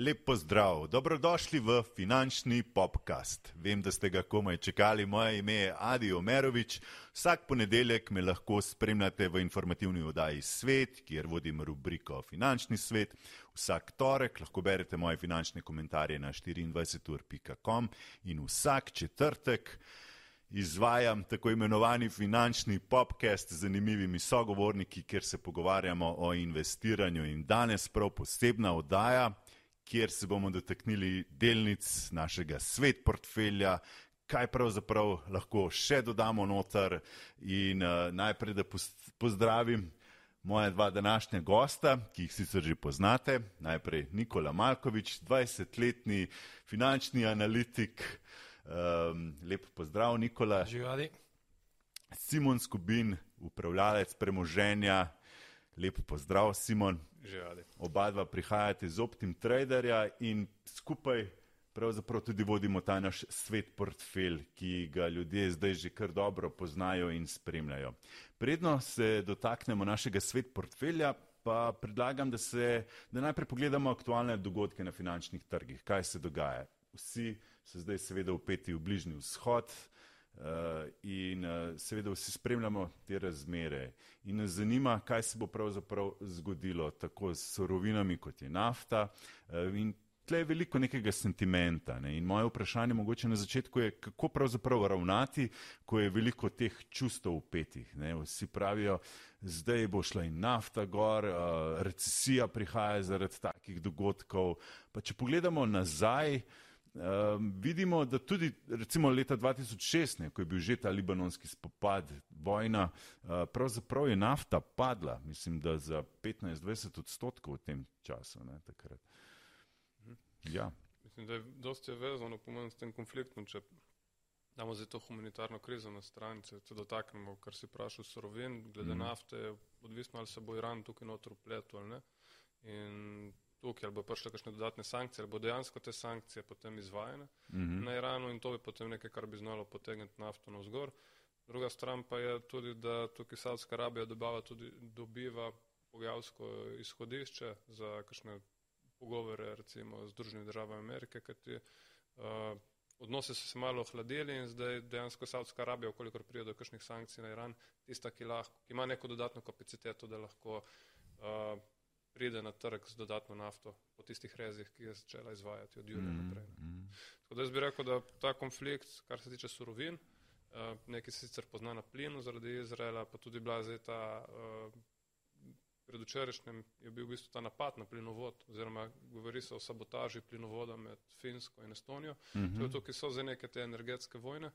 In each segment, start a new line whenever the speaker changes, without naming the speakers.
Lep pozdrav, dobrodošli v finančni popkast. Vem, da ste ga komaj čakali, moje ime je Adi Omerovič. Vsak ponedeljek me lahko spremljate v informativni oddaji Svet, kjer vodim rubriko Finančni svet. Vsak torek lahko berete moje finančne komentarje na 24.com in vsak četrtek izvajam tako imenovani finančni popkast z zanimivimi sogovorniki, kjer se pogovarjamo o investiranju in danes prav posebna oddaja kjer se bomo dotaknili delnic našega svet portfelja, kaj pravzaprav lahko še dodamo noter. In uh, najprej, da pozdravim moja dva današnja gosta, ki jih sicer že poznate. Najprej Nikola Malkovič, 20-letni finančni analitik. Um, lep pozdrav, Nikola.
Živali.
Simon Skubin, upravljalec premoženja. Lep pozdrav, Simon.
Živali.
Oba dva prihajate iz Optim Traderja in skupaj pravzaprav tudi vodimo ta naš svet portfelj, ki ga ljudje zdaj že kar dobro poznajo in spremljajo. Predno se dotaknemo našega svet portfelja, pa predlagam, da, se, da najprej pogledamo aktualne dogodke na finančnih trgih, kaj se dogaja. Vsi so zdaj seveda upeti v bližnji vzhod, Uh, in uh, seveda vsi spremljamo te razmere in nas zanima, kaj se bo pravzaprav zgodilo tako s sorovinami, kot je nafta. Uh, in tle je veliko nekega sentimenta. Ne? In moje vprašanje mogoče na začetku je, kako pravzaprav ravnati, ko je veliko teh čustev upetih. Ne? Vsi pravijo, zdaj bo šla in nafta gor, uh, recesija prihaja zaradi takih dogodkov. Pa če pogledamo nazaj, Um, vidimo, da tudi recimo leta 2006, ne, ko je bil že ta libanonski spopad, vojna, uh, pravzaprav je nafta padla, mislim, da za 15-20 odstotkov v tem času. Ne,
mhm. ja. Mislim, da je dosti vezano pomen s tem konfliktom, če damo zdaj to humanitarno krizo na stran, se dotaknemo, kar si prašal sorovin, glede mm. nafte, odvisno ali se bo Iran tukaj notor upletel ali ne. In tukaj, ali bo prišle kakšne dodatne sankcije, ali bo dejansko te sankcije potem izvajane mm -hmm. na Iranu in to bi potem nekaj, kar bi znalo potegniti nafto na vzgor. Druga stran pa je tudi, da tukaj Saudska Arabija dobava tudi, dobiva pogajalsko izhodišče za kakšne pogovore recimo z Združenimi državami Amerike, kajti uh, odnose so se malo ohladili in zdaj dejansko Saudska Arabija, okolikor pride do kakšnih sankcij na Iran, tista, ki, lahko, ki ima neko dodatno kapaciteto, da lahko uh, pride na trg z dodatno nafto po tistih rezih, ki je začela izvajati od julija mm, naprej. Mm. Tako da jaz bi rekel, da ta konflikt, kar se tiče surovin, uh, nekaj se sicer pozna na plinu zaradi Izraela, pa tudi bila zdaj ta uh, predvčerajšnjem je bil v bistvu ta napad na plinovod, oziroma govori se o sabotaži plinovoda med Finsko in Estonijo. Mm -hmm. Tukaj so zdaj neke te energetske vojne. Uh,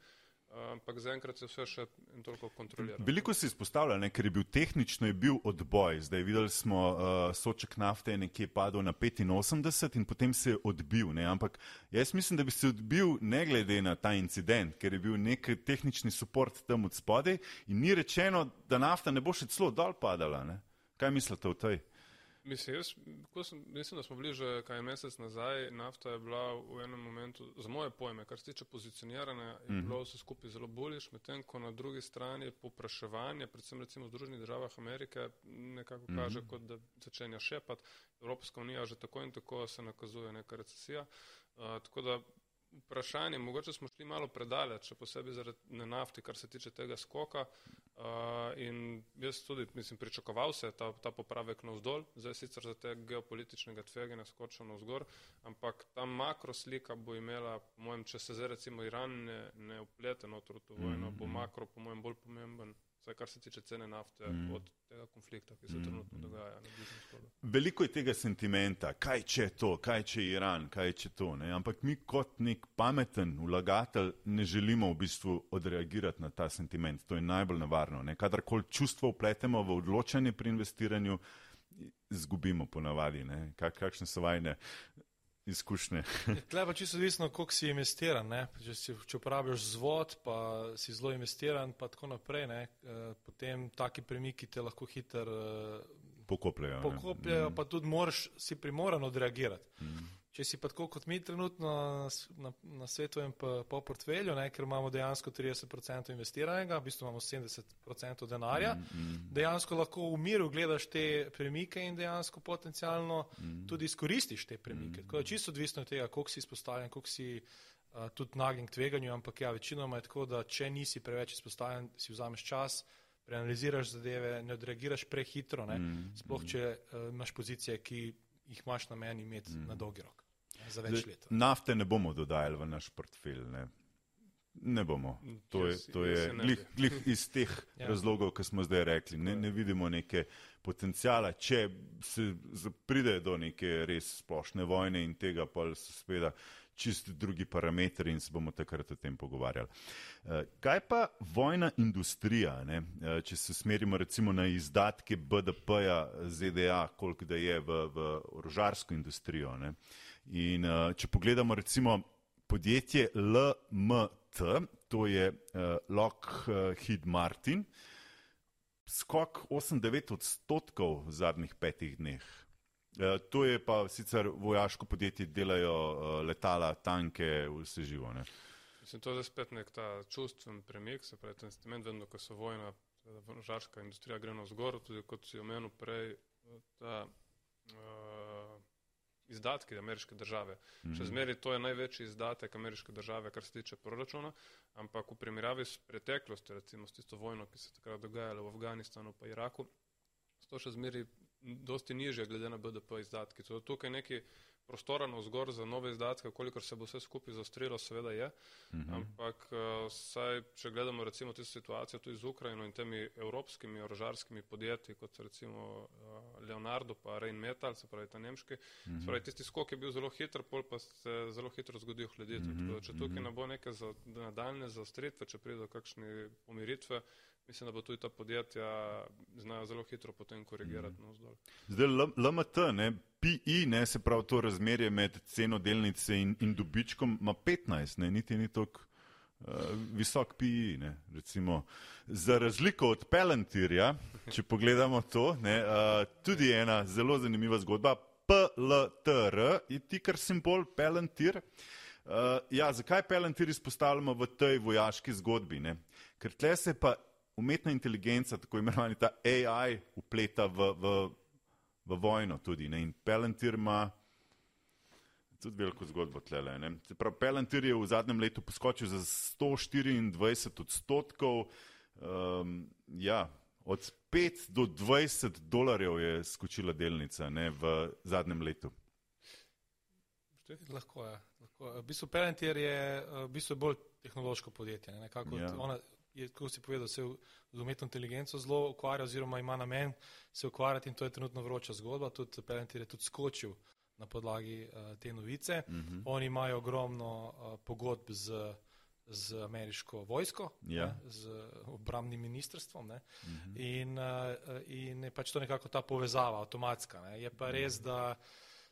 ampak zaenkrat se vse še toliko kontrolira.
Veliko se izpostavlja, ne, ker je bil tehnično je bil odboj. Zdaj videli smo, uh, soček nafte je nekje padel na 85 in potem se je odbil. Ne, ampak jaz mislim, da bi se odbil ne glede na ta incident, ker je bil nek tehnični support tam od spode in ni rečeno, da nafta ne bo še celo dol padala. Ne. Kaj mislite o tej?
Mislim, jaz, sem, mislim, da smo bili že kaj mesec nazaj. Nafta je bila v enem momentu, za moje pojme, kar se tiče pozicioniranja, je mm -hmm. bilo vse skupaj zelo boljš, medtem ko na drugi strani popraševanje, predvsem recimo v Združenih državah Amerike, nekako mm -hmm. kaže, kot da začenja šepat. Evropska unija že tako in tako se nakazuje neka recesija. Uh, tako da vprašanje, mogoče smo šli malo predaleč, še posebej zaradi nafti, kar se tiče tega skoka. Uh, in jaz tudi, mislim, pričakoval se ta, ta popravek na vzdolj, zdaj sicer za te geopolitičnega tveganja skočil na vzgor, ampak ta makroslika bo imela, po mojem, če se zdaj recimo Iran ne, ne uplete notro v to vojno, bo mhm. makro, po mojem, bolj pomemben vsaj kar se tiče cene nafte mm. od tega konflikta, ki se mm. trenutno dogaja na Bližnjem vzhodu.
Veliko je tega sentimenta, kaj če to, kaj če Iran, kaj če to. Ne? Ampak mi kot nek pameten vlagatelj ne želimo v bistvu odreagirati na ta sentiment. To je najbolj nevarno. Kadarkoli čustvo upletemo v odločanje pri investiranju, izgubimo ponavadi. Kak, kakšne so vajne izkušnje.
Tle pa čisto odvisno, koliko si investiran. Če, si, če uporabljaš zvod, pa si zelo investiran, pa tako naprej, ne? Eh, potem taki premiki te lahko hiter
pokopljajo.
Pokopljajo, mm. pa tudi moraš, si primoran odreagirati. Mm. Če si pa tako kot mi trenutno na, na svetujem po, po portfelju, ne, ker imamo dejansko 30% investiranega, v bistvu imamo 70% denarja, mm, mm. dejansko lahko v miru gledaš te premike in dejansko potencialno mm. tudi izkoristiš te premike. Mm. Tako da čisto odvisno od tega, koliko si izpostavljen, koliko si uh, tudi nagnjen k tveganju, ampak ja, večinoma je tako, da če nisi preveč izpostavljen, si vzameš čas, preanaliziraš zadeve, ne odreagiraš prehitro, ne, mm. sploh mm. če uh, imaš pozicije, ki jih imaš na meni imeti mm. na dolgi rok za več let.
Nafte ne bomo dodajali v naš portfelj. Ne, ne bomo. To je, to je glih, glih iz teh ja. razlogov, ki smo zdaj rekli. Ne, ne vidimo neke potencijala. Če se pride do neke res splošne vojne in tega, pa se speda čisti drugi parametri in se bomo takrat o tem pogovarjali. Eh, kaj pa vojna industrija, ne? Eh, če se smerimo recimo na izdatke BDP-ja ZDA, koliko da je v, v orožarsko industrijo? Ne? In uh, če pogledamo recimo podjetje LMT, to je uh, Lockheed Martin, skok 8-9 odstotkov v zadnjih petih dneh. Uh, to je pa sicer vojaško podjetje, delajo uh, letala, tanke, vse živo. Ne?
Mislim, to je spet nek ta čustven premik, se pravi, ten sentiment, vedno, ko se vojna, žarska industrija gre na vzgor, tudi kot si omenil prej, ta uh, izdatki ameriške države. Mm -hmm. Še zmeri to je največji izdatek ameriške države, kar se tiče proračuna, ampak v primerjavi s preteklosti, recimo s tisto vojno, ki se takrat dogajala v Afganistanu pa Iraku, so to še zmeri dosti nižje glede na BDP izdatki. To je tukaj neki prostora na vzgor za nove izdatke, kolikor se bo vse skupaj zastrilo, seveda je. Uh mhm. -huh. Ampak uh, saj, če gledamo recimo tisto situacijo tudi z Ukrajino in temi evropskimi orožarskimi podjetji, kot recimo uh, Leonardo pa Rheinmetall, se pravi ta nemški, uh -huh. se pravi tisti skok je bil zelo hiter, pol pa se zelo hitro zgodijo hladitev. Uh -huh. Če tukaj ne bo neke za, nadaljne zaostritve, če pride do kakšne pomiritve, mislim, da bo tudi ta podjetja znajo zelo hitro potem korigirati mm. navzdol.
Zdaj, LMT, ne, PI, ne, se pravi to razmerje med ceno delnice in, in dobičkom, ima 15, ne, niti ni tako uh, visok PI. Ne, recimo. Za razliko od Palantirja, če pogledamo to, ne, uh, tudi ena zelo zanimiva zgodba, PLTR je tikar simbol Palantir. Uh, ja, zakaj Palantir izpostavljamo v tej vojaški zgodbi? Ne? Ker tle se pa umetna inteligenca, tako imenovani ta AI, upleta v, v, v vojno tudi. Ne? In Palantir ima tudi veliko zgodbo tlele. Palantir je v zadnjem letu poskočil za 124 odstotkov. Um, ja, od 5 do 20 dolarjev je skočila delnica ne, v zadnjem letu.
Lahko je. Lahko. V bistvu Palantir je v bistvu bolj tehnološko podjetje. Ja. Ona, je, kot si povedal, se z umetno inteligenco zelo ukvarja, oziroma ima namen se ukvarjati in to je trenutno vroča zgodba. Tudi Palantir je tudi skočil na podlagi uh, te novice. Uh mhm. -huh. Oni imajo ogromno uh, pogodb z, z ameriško vojsko, ja. ne, z obramnim ministrstvom uh mhm. -huh. in, uh, in je pač to nekako ta povezava avtomatska. Ne. Je pa res, da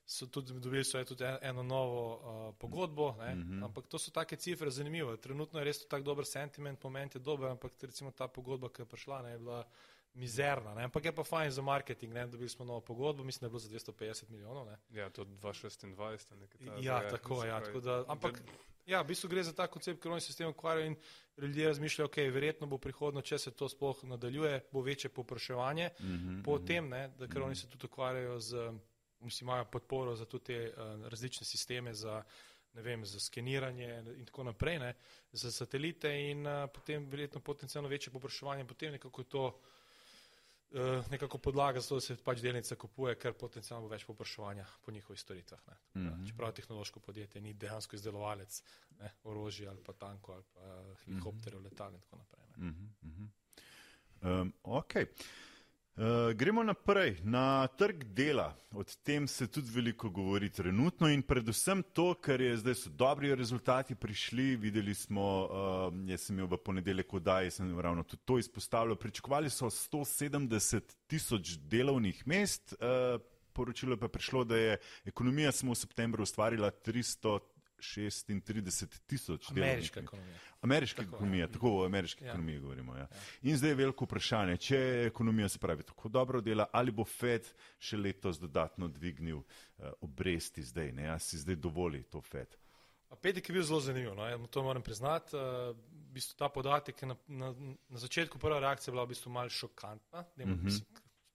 so tudi dobili so tudi eno novo uh, pogodbo, mm -hmm. ampak to so take cifre zanimive. Trenutno je res to tak dober sentiment, moment je dober, ampak recimo ta pogodba, ki je prišla, ne, je bila mizerna, ne. ampak je pa fajn za marketing, ne, dobili smo novo pogodbo, mislim, da je bilo za 250 milijonov. Ne.
Ja, to 2026, nekaj.
Ja, ja, tako, ja, tako da, ampak. Ja, v bistvu gre za ta koncept, ker oni se s tem ukvarjajo in ljudje razmišljajo, ok, verjetno bo prihodno, če se to sploh nadaljuje, bo večje popraševanje mm -hmm, po mm -hmm. tem, ne, da ker mm -hmm. oni se tudi ukvarjajo z mislim, imajo podporo za tudi te uh, različne sisteme za, vem, za skeniranje in tako naprej, ne, za satelite in uh, potem verjetno potencijalno večje popraševanje, potem nekako to uh, nekako podlaga za to, da se pač delnice kupuje, ker potencijalno bo več popraševanja po njihovih storitvah. Mm -hmm. Čeprav tehnološko podjetje ni dejansko izdelovalec ne, orožja ali pa tanko ali pa helikopterjev, mm -hmm. letal in tako naprej. Mm -hmm.
um, okay. Uh, gremo naprej na trg dela. O tem se tudi veliko govori trenutno in predvsem to, ker je zdaj so dobri rezultati prišli. Videli smo, uh, jaz sem imel v ponedeljek odaj, sem ravno tudi to izpostavljal. Pričakovali so 170 tisoč delovnih mest, uh, poročilo pa je prišlo, da je ekonomija samo v septembru ustvarila 300. 36 tisoč.
Ameriška ekonomija.
Ameriška tako, ekonomija, ja. tako v ameriški ja. ekonomiji govorimo. Ja. Ja. In zdaj je veliko vprašanje, če ekonomija se pravi tako dobro dela, ali bo Fed še letos dodatno dvignil uh, obresti zdaj, ne, a si zdaj dovoli to Fed.
Petek je bil zelo zanimiv, no? to moram priznati. Uh, v bistvu ta podatek je na, na, na začetku prva reakcija bila v bistvu malce šokantna. Mm -hmm.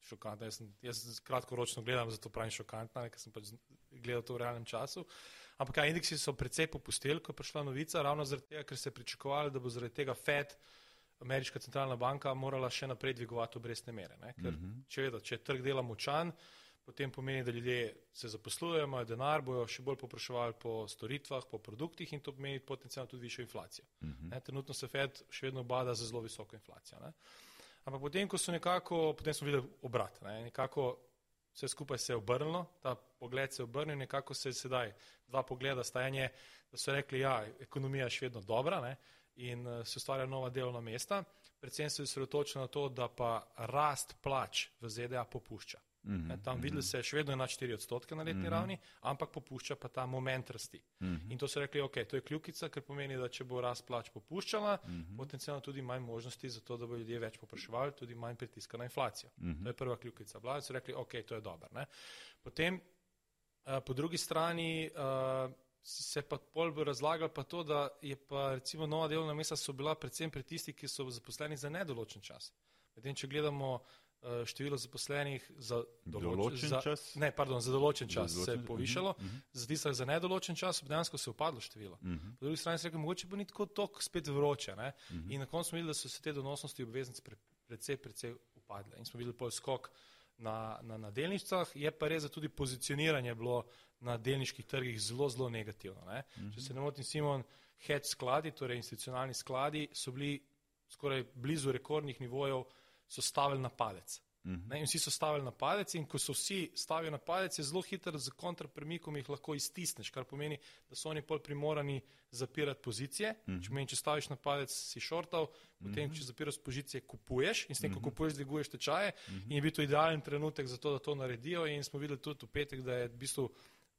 šokantna. Jaz, sem, jaz kratkoročno gledam, zato pravim šokantna, ker sem pač gledal to v realnem času. Ampak ja, indeksi so precej popustili, ko je prišla novica, ravno zaradi tega, ker se je pričakovalo, da bo zaradi tega Fed, ameriška centralna banka, morala še naprej dvigovati obrestne mere. Ker, mm -hmm. če, vedo, če je trg dela močan, potem pomeni, da ljudje se zaposlujejo, imajo denar, bojo še bolj popraševali po storitvah, po produktih in to pomeni potencialno tudi višjo inflacijo. Mm -hmm. Trenutno se Fed še vedno bada za zelo visoko inflacijo. Ne? Ampak potem, ko so nekako, potem smo videli obrat, ne? nekako vse skupaj se je obrnilo, ta pogled se je obrnil, nekako se je sedaj dva pogleda stajanje, da so rekli, ja, ekonomija je še vedno dobra ne? in uh, se ustvarja nova delovna mesta, predvsem se je sredotočilo na to, da pa rast plač v ZDA popušča. Mm -hmm, tam videli se, še vedno na 4 odstotke na letni mm -hmm. ravni, ampak popušča pa ta moment rasti. Mm -hmm. In to so rekli, ok, to je kljukica, ker pomeni, da če bo rast plač popuščala, mm -hmm. potencialno tudi manj možnosti za to, da bo ljudje več popraševali, tudi manj pritiska na inflacijo. Mm -hmm. To je prva kljukica. Vlade so rekli, ok, to je dobro. Potem, uh, po drugi strani, uh, se pa bolj razlagali pa to, da je pa recimo nova delovna mesta so bila predvsem pri tistih, ki so zaposleni za nedoločen čas. Medtem, če gledamo število zaposlenih za
določen za, čas.
Ne, pardon, za določen čas za določen, se je povišalo, uh mhm, -huh. Mhm. za tiste za nedoločen čas dejansko se je upadlo število. Uh mhm. -huh. Po drugi strani se reče, mogoče bo ni tako tok spet vroče. Uh -huh. In na koncu smo videli, da so se te donosnosti obveznic pre, precej, precej upadle. In smo videli pol skok na, na, na delnicah, je pa res, da tudi pozicioniranje bilo na delniških trgih zelo, zelo negativno. Uh -huh. Če se ne motim, Simon, hedge skladi, torej institucionalni skladi, so bili skoraj blizu rekordnih nivojev so stavili na palec. Uh mhm. -huh. In vsi so stavili na palec, in ko so vsi stavili na palec, je zelo hiter z kontrapremikom jih lahko iztisneš, kar pomeni, da so oni pol primorani zapirati pozicije. Uh mhm. -huh. če, meni, če staviš na palec, si šortal, potem, uh -huh. če zapiraš pozicije, kupuješ in s tem, ko mhm. kupuješ, dviguješ tečaje. Uh -huh. In je bil to idealen trenutek za to, da to naredijo. In smo videli tudi v petek, da je v bistvu.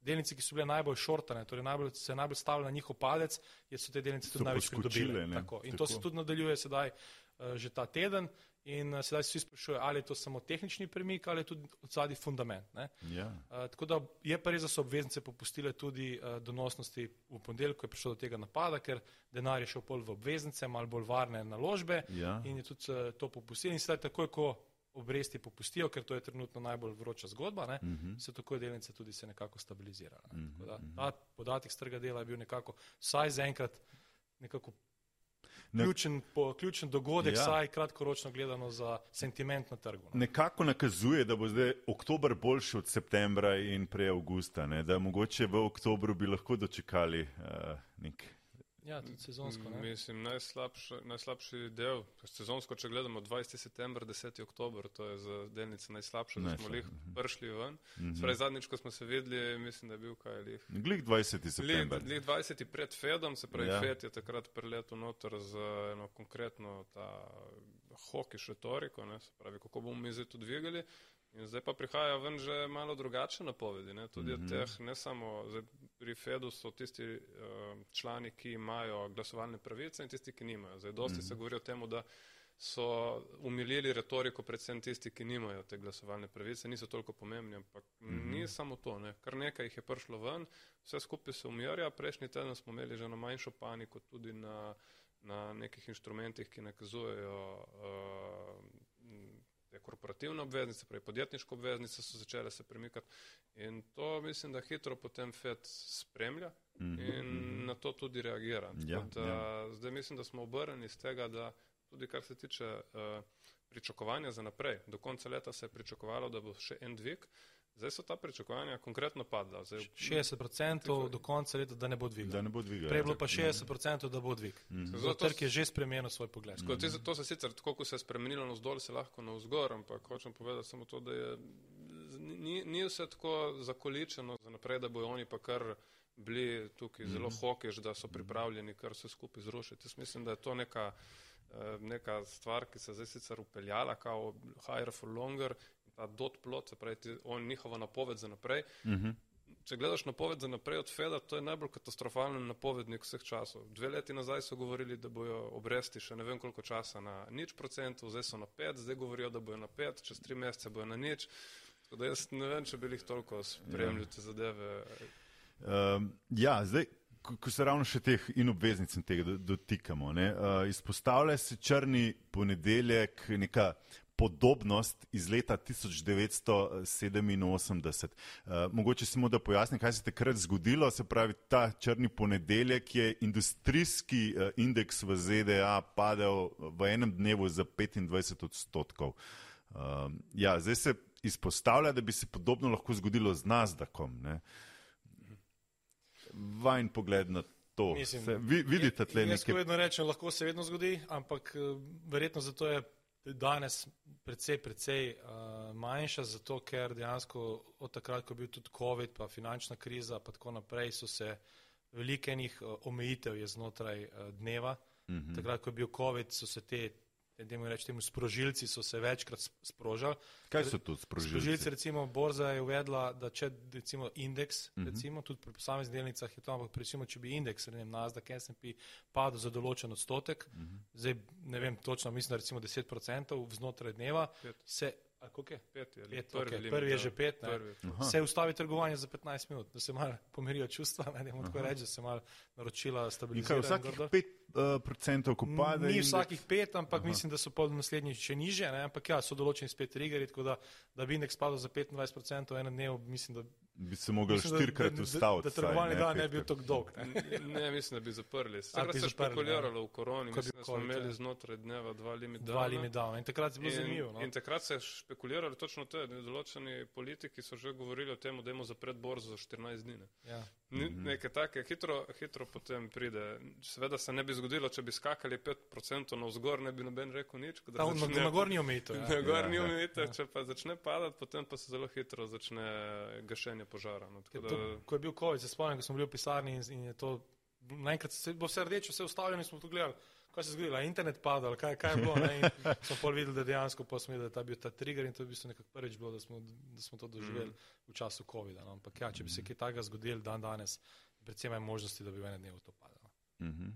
Delnice, ki so bile najbolj šortane, torej najbolj, se je najbolj stavili na njihov palec, so te delnice tudi največ pridobile. In Tako. to se tudi nadaljuje sedaj, uh, že ta teden. In uh, sedaj se vsi sprašujejo, ali je to samo tehnični premik ali je tudi od zadnji fundament.
Ja. Uh,
tako da je pa res, da so obveznice popustile tudi uh, donosnosti v ponedeljek, ko je prišlo do tega napada, ker denar je šel pol v obveznice, malo bolj varne naložbe ja. in je tudi uh, to popustilo. In sedaj takoj, ko obresti popustijo, ker to je trenutno najbolj vroča zgodba, ne, uh mhm. -huh. se tako delnice tudi se nekako stabilizirajo. Ne. Uh -huh. da, mhm. ta podatek z trga dela je bil nekako, vsaj zaenkrat, nekako ključen, po, ključen dogodek, ja. saj kratkoročno gledano za sentiment na trgu.
Ne. Nekako nakazuje, da bo zdaj oktober boljši od septembra in prej avgusta, ne? da mogoče v oktobru bi lahko dočekali uh, nek
Ja, tudi sezonsko. Ne?
Mislim, najslabši, najslabši del, sezonsko, če gledamo 20. september, 10. oktober, to je za delnice najslabše, da smo jih mhm. prišli ven. Mm -hmm. Sprej zadnjič, ko smo se videli, mislim, da je bil kaj lih.
Glik 20. september.
Glik 20. pred Fedom, se pravi, ja. Fed je takrat preletel noter z eno konkretno ta hokiš retoriko, ne? se pravi, kako bomo mi zdaj to dvigali. In zdaj pa prihaja ven že malo drugačne napovedi. Ne? Tudi mm -hmm. teh, ne samo zdaj, pri Fedu so tisti uh, člani, ki imajo glasovalne pravice in tisti, ki nimajo. Zdaj, dosti mm -hmm. se govori o tem, da so umilili retoriko predvsem tisti, ki nimajo te glasovalne pravice, niso toliko pomembni, ampak mm -hmm. ni samo to. Ne? Kar nekaj jih je prišlo ven, vse skupaj se umirja. Prejšnji teden smo imeli že na manjšo paniko tudi na, na nekih inštrumentih, ki nakazujejo. Uh, te korporativne obveznice, pravi podjetniške obveznice so začele se premikati in to mislim, da hitro potem FED spremlja mhm, in mm -hmm. na to tudi reagira. Ja, da, ja. Zdaj mislim, da smo obrnjeni iz tega, da tudi kar se tiče uh, pričakovanja za naprej, do konca leta se je pričakovalo, da bo še en dvig, uh, Zdaj so ta pričakovanja konkretno padla. Zdaj,
60% do konca leta, da ne bo dvigal.
Da ne bo dvigal.
Prej bilo pa 60%, da bo dvig. Mm. Zato trg je že spremenil svoj pogled.
Mm. To se sicer, tako kot se je spremenilo na vzdolj, se lahko na vzgor, ampak hočem povedati samo to, da je, ni, ni vse tako zakoličeno za naprej, da bojo oni pa kar bili tukaj mm. zelo hokež, da so pripravljeni kar vse skupaj zrušiti. Jaz mislim, da je to neka, eh, neka stvar, ki se je zdaj sicer upeljala, kao higher for longer ta dot plot, se pravi, on njihova napoved za naprej. Uh mhm. -huh. če gledaš napoved za naprej od Feda, to je najbolj katastrofalen napovednik vseh časov. Dve leti nazaj so govorili, da bojo obresti še ne vem koliko časa na nič procentov, zdaj so na pet, zdaj govorijo, da bojo na pet, čez tri mesece bojo na nič. Tako da jaz ne vem, če bi jih toliko spremljali te zadeve.
Um, ja, zdaj, ko, ko se ravno še teh in obveznic in tega dotikamo, ne, uh, izpostavlja se črni ponedeljek, neka podobnost iz leta 1987. Uh, mogoče samo da pojasnim, kaj se takrat zgodilo. Se pravi, ta črni ponedeljek je industrijski uh, indeks v ZDA padel v enem dnevu za 25 odstotkov. Uh, ja, zdaj se izpostavlja, da bi se podobno lahko zgodilo z Nasdaqom. Ne? Vajn pogled na to. Mislim, se, vi, vidite tle nekaj?
Jaz vedno rečem, lahko se vedno zgodi, ampak eh, verjetno zato je danes precej, precej uh, manjša, zato ker dejansko od takrat, ko je bil tudi COVID, pa finančna kriza, pa tako naprej, so se velike njih uh, omejitev je znotraj uh, dneva. Uh mhm. -huh. Takrat, ko je bil COVID, so se te temu rečemo, sprožilci so se večkrat sprožali.
Kaj so to sprožilci?
Sprožilci, recimo, borza je uvedla, da če recimo indeks, uh mhm. -huh. recimo, tudi pri posameznih delnicah je to, ampak recimo, če bi indeks, ne vem, Nasdaq, S&P padel za določen odstotek, uh mhm. -huh. zdaj ne vem točno, mislim, da recimo 10% znotraj dneva, Pet. se Koliko je?
Pet,
je pet, prvi, okay. prvi je že pet. Se ustavi trgovanje za 15 minut, da se malo pomirijo čustva, ne moremo tako reči, da se malo naročila stabilizirajo.
Vsakih pet uh, procentov, ko pade.
Ni vsakih pet, ampak Aha. mislim, da so pol naslednji še niže, ne? ampak ja, so določeni spet triggeri, tako da, da bi indeks padel za 25 procentov enem dnevu, mislim, da
bi se mogli štirikrat ustaviti.
Da, da, da trgovanje dan ne bi bil tako dolg.
Ne? ne, mislim, da bi zaprli. Takrat se je špekuliralo v koroni, mislim, da smo imeli znotraj dneva dva limita.
Dva limita, in takrat je bilo zanimivo.
No? In takrat se je špekuliralo točno to, da določeni politiki so že govorili o tem, da imamo zapret borzo za 14 dni. Ne? Ja. Mhm. Nekaj take, hitro, hitro potem pride. Seveda se ne bi zgodilo, če bi skakali 5% na vzgor, ne bi noben rekel nič.
Ta, začne, na gor ni omejitev.
Ja. Na gor ni ja, ja. omejitev, ja. če pa začne padati, potem pa se zelo hitro začne gašenje požara. No,
ja, da... to, ko je bil COVID, se spomnim, ko smo bili v pisarni in, in je to, naenkrat se bo vse rdeče, vse ustavljeno in smo tu gledali kaj se je zgodilo, internet padal, kaj, kaj je bilo. Smo pol videli, da dejansko smo videli, da je bil ta trigger in to je v bistvu nekako prvič bilo, da smo, da smo to doživeli mm. v času COVID-a. No. Ampak ja, če bi se kaj takega zgodilo dan danes, predvsem je možnosti, da bi v enem dnevu to padalo. Mm -hmm.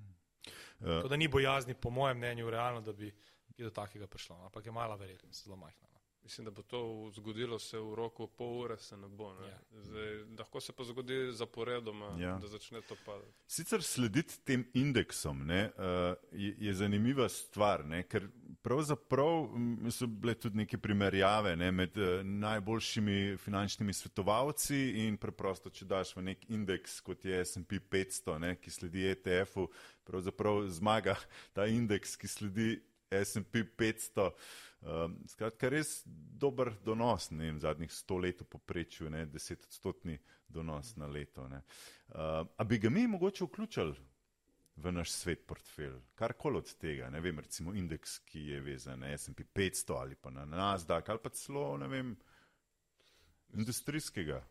uh. To, da ni bojazni, po mojem mnenju, realno, da bi do takega prišlo, no. ampak je mala verjetnost, zelo majhna.
Mislim, da bo to zgodilo se v roku pol ure, se ne bo. Ne? Ja. Zdaj, lahko se pa zgodi zaporedoma, ja. da začne to padati.
Sicer slediti tem indeksom ne, uh, je, je zanimiva stvar, ne, ker pravzaprav so bile tudi neke primerjave ne, med uh, najboljšimi finančnimi svetovalci in preprosto, če daš v nek indeks, kot je SP 500, ne, ki sledi ETF-u, pravzaprav zmaga ta indeks, ki sledi SP 500. Um, skratka, res dober donos, ne vem, zadnjih sto let v poprečju, ne, desetodstotni donos na leto. Uh, a bi ga mi mogoče vključili v naš svet portfelj, karkoli od tega, ne vem, recimo indeks, ki je vezan na S&P 500 ali pa na Nasdaq ali pa celo, ne vem, industrijskega.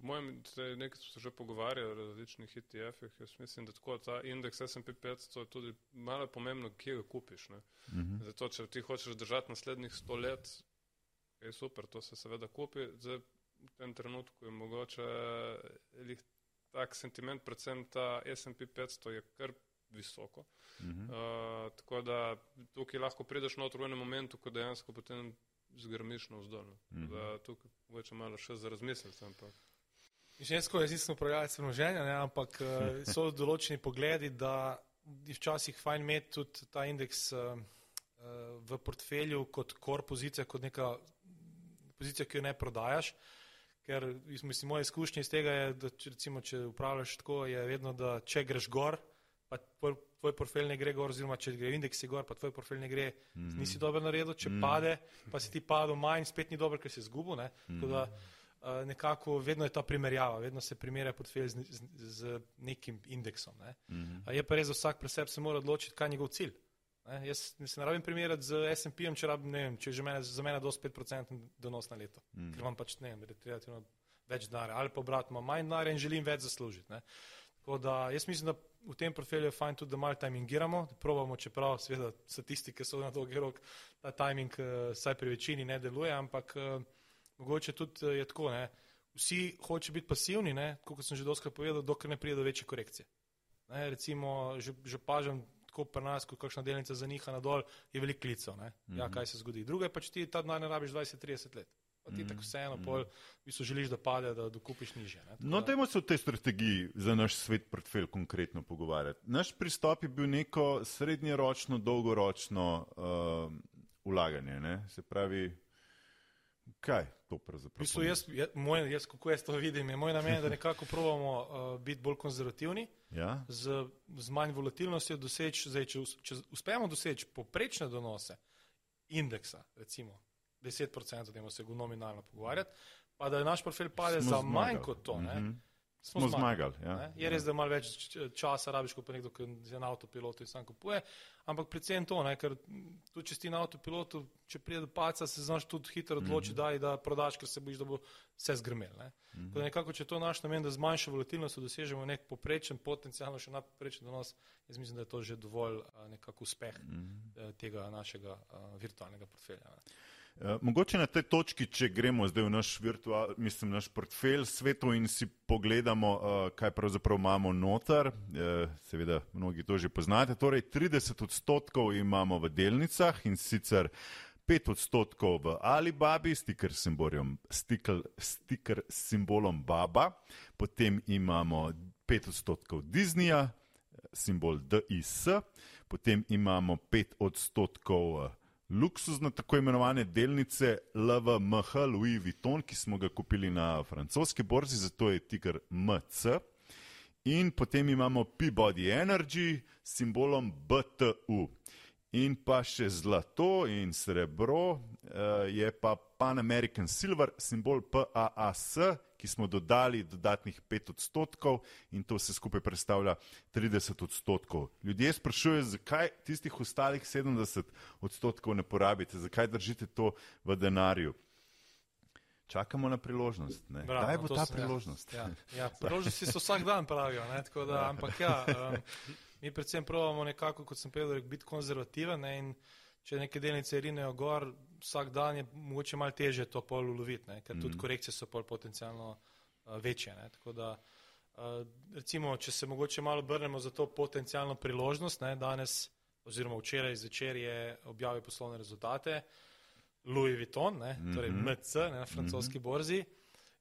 Po mojem, nekaj smo se že pogovarjali o različnih ETF-ih. Jaz mislim, da tako ta indeks SP 500 je tudi malo pomembno, kje ga kupiš. Uh mhm. -huh. Zato, če ti hočeš držati naslednjih sto let, je super, to se seveda kupi. Zdaj, v tem trenutku je mogoče tak sentiment, predvsem ta SP 500 je kar visoko. Uh -huh. uh, tako da tukaj lahko prideš na otvorenem momentu, ko dejansko potem zgrmiš na vzdolj. Uh -huh. Da tukaj mogoče malo še za razmisliti. Ampak.
Žensko je zisno upravljalec premoženja, ampak uh, so določeni pogledi, da je včasih fajn imeti tudi ta indeks uh, v portfelju kot kor pozicija, kot neka pozicija, ki jo ne prodajaš. Ker mislim, moje izkušnje iz tega je, da če, recimo, če upravljaš tako, je vedno, da če greš gor, pa tvoj, portfelj ne gre gor, oziroma če gre indeks gor, pa tvoj portfelj ne gre, mm -hmm. nisi dobro naredil, če mm -hmm. pade, pa si ti padel manj, spet ni dobro, ker si izgubil. Mm. Eh, nekako vedno je ta primerjava, vedno se primerja portfelj z, z, z nekim indeksom. Ne. Mm -hmm. Je pa res, da vsak pri sebi se mora odločiti, kaj je njegov cilj. Ne. Jaz se ne rabim primerjati z SP-jem, če, če je že mene, za mene do 5% donos na leto, mm -hmm. ker imam pač ne, relativno več denarja ali pa obratno, imam manj denarja in želim več zaslužiti. Ne. Tako da jaz mislim, da v tem portfelju je fajn tudi, da malo timingiramo, da probamo, čeprav seveda statistike so na dolgi rok, ta timing uh, saj pri večini ne deluje, ampak uh, mogoče tudi eh, je tako, ne, vsi hoče biti pasivni, kot sem že doskrat povedal, dokler ne pride do večje korekcije. Ne, recimo, že, že pažem tako pri nas, ko kakšna delnica zaniha nadol, je veliko klicev. Mm -hmm. Ja, kaj se zgodi. Druga je pač ti ta denar ne rabiš 20-30 let. Pa ti mm -hmm. tako vseeno, mm -hmm. pol, v bistvu želiš, da pade, da dokupiš niže. Ne,
no, dajmo se o tej strategiji za naš svet portfelj konkretno pogovarjati. Naš pristop je bil neko srednjeročno, dolgoročno uh, ulaganje. Ne? Se pravi, kaj to pravzaprav
pomeni? Jaz, jaz, moj, jaz, kako jaz to vidim, je moj namen, da nekako probamo uh, biti bolj konzervativni,
ja?
z, z manj volatilnostjo doseči, zdaj, če, če uspemo doseči poprečne donose indeksa, recimo 10%, da se nominalno pogovarjati, pa da je naš profil pade za manj kot to. Mm -hmm
smo, smo zmagali. zmagali
ja. Je res, da malo več časa rabiš, kot pa nekdo, ki je na avtopilotu in sam kupuje, ampak predvsem to, ne, ker tudi če si na avtopilotu, če pride do paca, se znaš tudi hitro odločiti, mm -hmm. da, da prodaš, ker se bojiš, da bo vse zgrmel. Ne. Mm -hmm. nekako, če to naš namen, da z manjšo volatilnostjo dosežemo nek poprečen, potencialno še nadprečen donos, jaz mislim, da je to že dovolj nekako uspeh mm -hmm. tega našega virtualnega portfelja. Ne.
Eh, mogoče na tej točki, če gremo zdaj v naš virtual, mislim, naš portfelj svetu in si pogledamo, uh, kaj pravzaprav imamo noter, uh, seveda mnogi to že poznate, torej 30 odstotkov imamo v delnicah in sicer 5 odstotkov v Alibabi, stiker s stiker simbolom Baba, potem imamo 5 odstotkov Disneyja, simbol DIS, potem imamo 5 odstotkov luksuzne tako imenovane delnice LVMH Louis Vuitton, ki smo ga kupili na francoski borzi, zato je tiger MC. In potem imamo Peabody Energy s simbolom BTU. In pa še zlato in srebro uh, je pa Pan American Silver, simbol PAAS, ki smo dodali dodatnih 5 odstotkov in to vse skupaj predstavlja 30 odstotkov. Ljudje sprašujejo, zakaj tistih ostalih 70 odstotkov ne porabite, zakaj držite to v denarju. Čakamo na priložnost. Bravo, Kdaj bo ta ja. priložnost?
Ja, ja, priložnosti so vsak dan, pravijo. Da, ampak ja, um, mi predvsem pravimo nekako, kot sem povedal, biti konzervativen. Ne, če neke delnice rinejo gor, vsak dan je mogoče malo teže to pol uloviti, ne? ker mm. tudi mhm. korekcije so pol potencialno uh, večje. Da, uh, recimo, če se mogoče malo obrnemo za to potencijalno priložnost, ne? danes oziroma včeraj zvečer je objavil poslovne rezultate Louis Vuitton, ne? Mm -hmm. torej MC ne? na francoski mm -hmm. borzi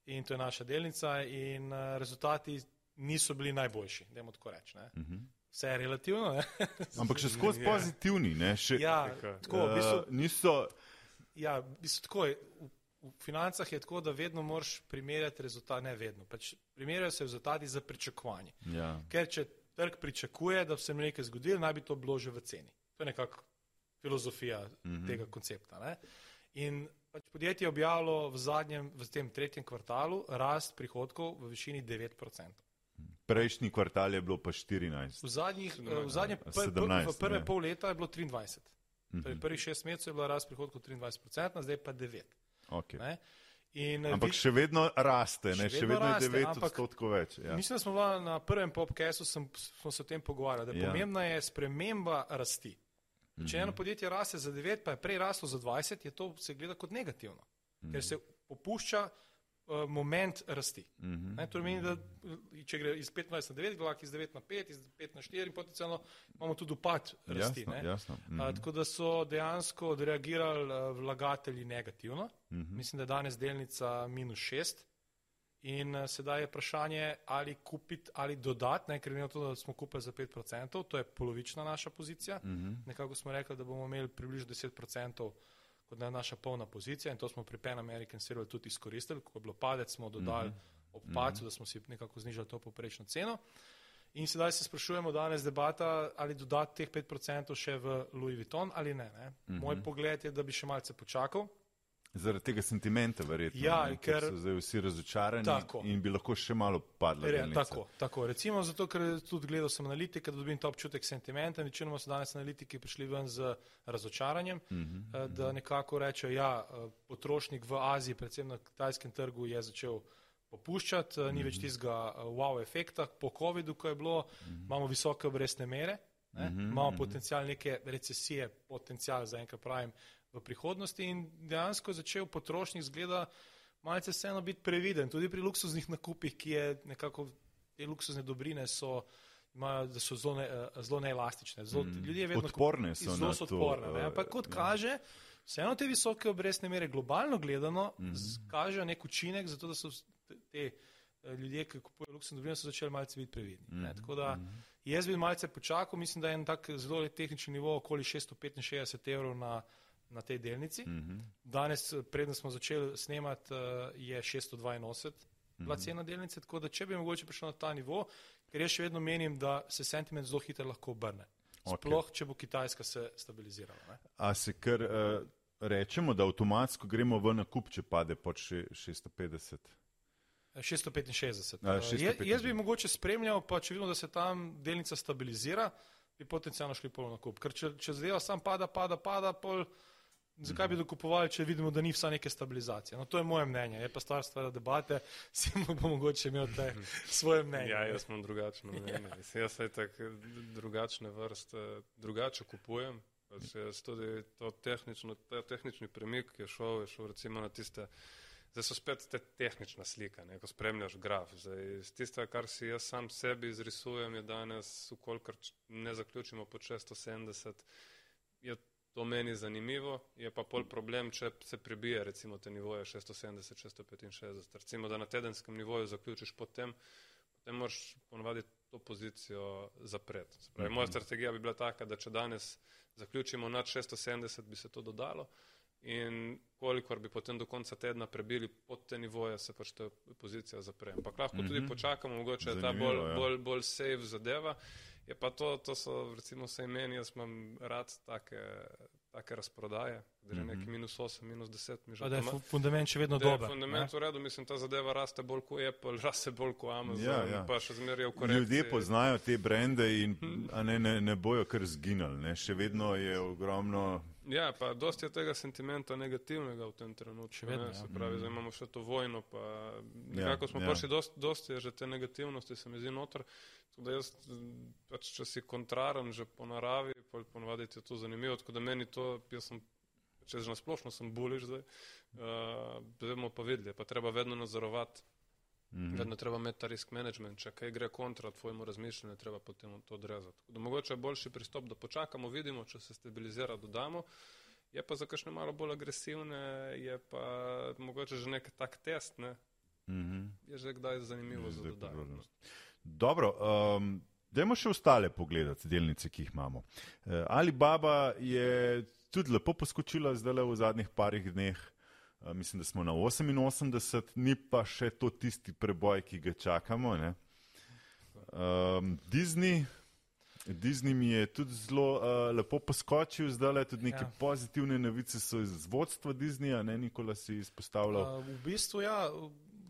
in to je naša delnica in uh, rezultati niso bili najboljši, da imamo tako reči. Mm -hmm. Vse je relativno.
Ampak še skozi pozitivni. Še,
ja, tako, v bistvu,
niso,
Ja, mislim, tako je. V, v financah je tako, da vedno moraš primerjati rezultate, ne vedno. Pač primerjajo se rezultati za pričakovanje.
Ja.
Ker če trg pričakuje, da se nekaj zgodilo, naj bi to bilo že v ceni. To je nekako filozofija mm -hmm. tega koncepta. Ne? In pač podjetje je objavilo v zadnjem, v tem tretjem kvartalu, rast prihodkov v višini 9%.
Prejšnji kvartal je bilo pa 14.
V, zadnjih, v, zadnje, pr, pr, v prve ne. pol leta je bilo 23. Mm -hmm. Prvih šest mesecev je bila rast prihodkov 23%, zdaj pa 9%.
Okay. In, eh, ampak vi, še vedno raste, še, še vedno, vedno raste, je 9 odstotkov več. Ja.
Mislim, da smo na prvem podkastu smo se o tem pogovarjali, da je ja. pomembna je sprememba rasti. Če mm -hmm. eno podjetje raste za 9, pa je prej raslo za 20, je to se gleda kot negativno, mm -hmm. ker se popušča uh, moment rasti. Mm -hmm. ne, to pomeni, da če gre iz 15 na 9, glak iz 9 na 5, iz 5 na 4 in potencialno imamo tudi upad rasti.
Jasno, jasno. Mm
-hmm. uh, tako da so dejansko odreagirali uh, vlagatelji negativno. Mm -hmm. Mislim, da je danes delnica minus 6. In uh, sedaj je vprašanje, ali kupiti ali dodati, ker vemo, da smo kupili za 5%, to je polovična naša pozicija. Mm -hmm. Nekako smo rekli, da bomo imeli približno 10% kot je naša polna pozicija in to smo pri Pan American Serial tudi izkoristili, ko je bilo padec, smo dodali mm -hmm. ob pacu, -hmm. da smo si nekako znižali to poprečno ceno. In sedaj se sprašujemo danes debata, ali dodati teh 5% še v Louis Vuitton ali ne. ne? Mm -hmm. Moj pogled je, da bi še malce počakal.
Zaradi tega sentimenta, verjetno.
Ja, ne, ker
so zdaj vsi razočarani tako. in bi lahko še malo padli. Re,
tako, tako. Recimo zato, ker tudi gledal sem analitike, da dobim ta občutek sentimenta. Večinoma so danes analitiki prišli ven z razočaranjem, uh -huh, uh -huh. da nekako rečejo, ja, eh, potrošnik v Aziji, predvsem na kitajskem trgu, je začel popuščati, uh -huh. ni več tistega eh, wow efekta po COVID-u, ko je bilo, uh -huh. imamo visoke obrestne mere, uh -huh, imamo uh -huh. potencial neke recesije, potencial za enkrat pravim v prihodnosti in dejansko začel potrošnik zgleda malce vseeno biti previden, tudi pri luksuznih nakupih, ki je nekako te luksuzne dobrine so. Imajo, da so zelo, ne, eh, zelo neelastične. Zelo,
mm. Ljudje vedno odporne so.
Zelo so odporne. Uh, Ampak kot ja. kaže, vseeno te visoke obrestne mere globalno gledano mm -hmm. kažejo nek učinek, zato da so te, te eh, ljudje, ki kupujejo luksuzne dobrine, začeli malce biti previdni. Mm -hmm. Tako da -hmm. jaz bi malce počakal, mislim, da je en tak zelo tehnični nivo okoli 665 evrov na, na tej delnici. Mm -hmm. Danes, preden smo začeli snemati, je 682 bila mhm. cena delnice, tako da če bi mogoče prišel na ta nivo, ker jaz še vedno menim, da se sentiment zelo hitro lahko obrne. Sploh, okay. če bo Kitajska se stabilizirala. Ne?
A se kar uh, rečemo, da avtomatsko gremo v nakup, če pade pod 650?
665. A, 665. Jaz bi mogoče spremljal, pa če vidimo, da se tam delnica stabilizira, bi potencialno šli pol nakup. Ker če, če zadeva sam pada, pada, pada, pol. Zakaj bi dokupovali, če vidimo, da ni vsa neke stabilizacije? No, to je moje mnenje, je pa stvar stvar debate, si bo mogoče imel te svoje mnenje.
Ja, jaz imam drugačno mnenje. Ja. Jaz se tak drugačne vrste, drugače kupujem. Jaz tudi to tehnično, ta tehnični premik je šel, je šel recimo na tiste, zdaj so spet te tehnična slika, ne, ko spremljaš graf. Zdaj, tiste, kar si jaz sam sebi izrisujem, je danes, ukolikor ne zaključimo po 670, je To meni zanimivo, je pa pol problem, če se prebije recimo te nivoje 670, 665. Recimo, da na tedenskem nivoju zaključiš potem, potem moraš ponovadi to pozicijo zapreti. Spravi, moja mhm. strategija bi bila taka, da če danes zaključimo nad 670, bi se to dodalo in kolikor bi potem do konca tedna prebili pod te nivoje, se pač ta pozicija zapre. Ampak lahko tudi mhm. počakamo, mogoče je ta bolj, ja. bolj, bolj safe zadeva. Je pa to, to so recimo vse meni, jaz imam rad take, take razprodaje, da je neki mhm. minus 8, minus 10.
Da je fundament še vedno dober.
Fundament v redu, mislim, ta zadeva raste bolj kot Apple, raste bolj kot Amazon, ja, ja. pa še zmeraj v korekciji.
Ljudje poznajo te brende in ne, ne, ne bojo kar zginali, še vedno je ogromno.
Ja, pa dosti je tega sentimenta negativnega v tem trenutku. Vedno, ja. Se pravi, mm. zdaj imamo še to vojno, pa ja, nekako ja, smo ja. prišli, dosti, dosti je že te negativnosti, se mi zdi noter. Tako da jaz, pač, če si kontraren že po naravi, ponovadi je to zanimivo, tako da meni to, jaz sem, če že nasplošno sem buliš zdaj, uh, bomo pa videli, pa treba vedno nadzorovati. Mm -hmm. Vedno treba imeti ta risk management, če kaj gre kontra tvojemu razmišljanju, treba potem to odrezati. Da mogoče je boljši pristop, da počakamo, vidimo, če se stabilizira, dodamo. Je pa za kakšne malo bolj agresivne, je pa mogoče že nek tak test, ne? mm -hmm. je že kdaj zanimivo je za dodajanje.
Dobro, um, dajmo še ostale pogledati, delnice, ki jih imamo. Uh, Alibaba je tudi lepo poskočila zdaj le v zadnjih parih dneh. Eh, mislim, da smo na 88, ni pa še to tisti preboj, ki ga čakamo. Um, Disney, Disney mi je tudi zelo uh, lepo poskočil, zdaj le tudi neke ja. pozitivne novice so iz vodstva Disneyja, ne Nikola si izpostavljal.
Uh, v bistvu ja.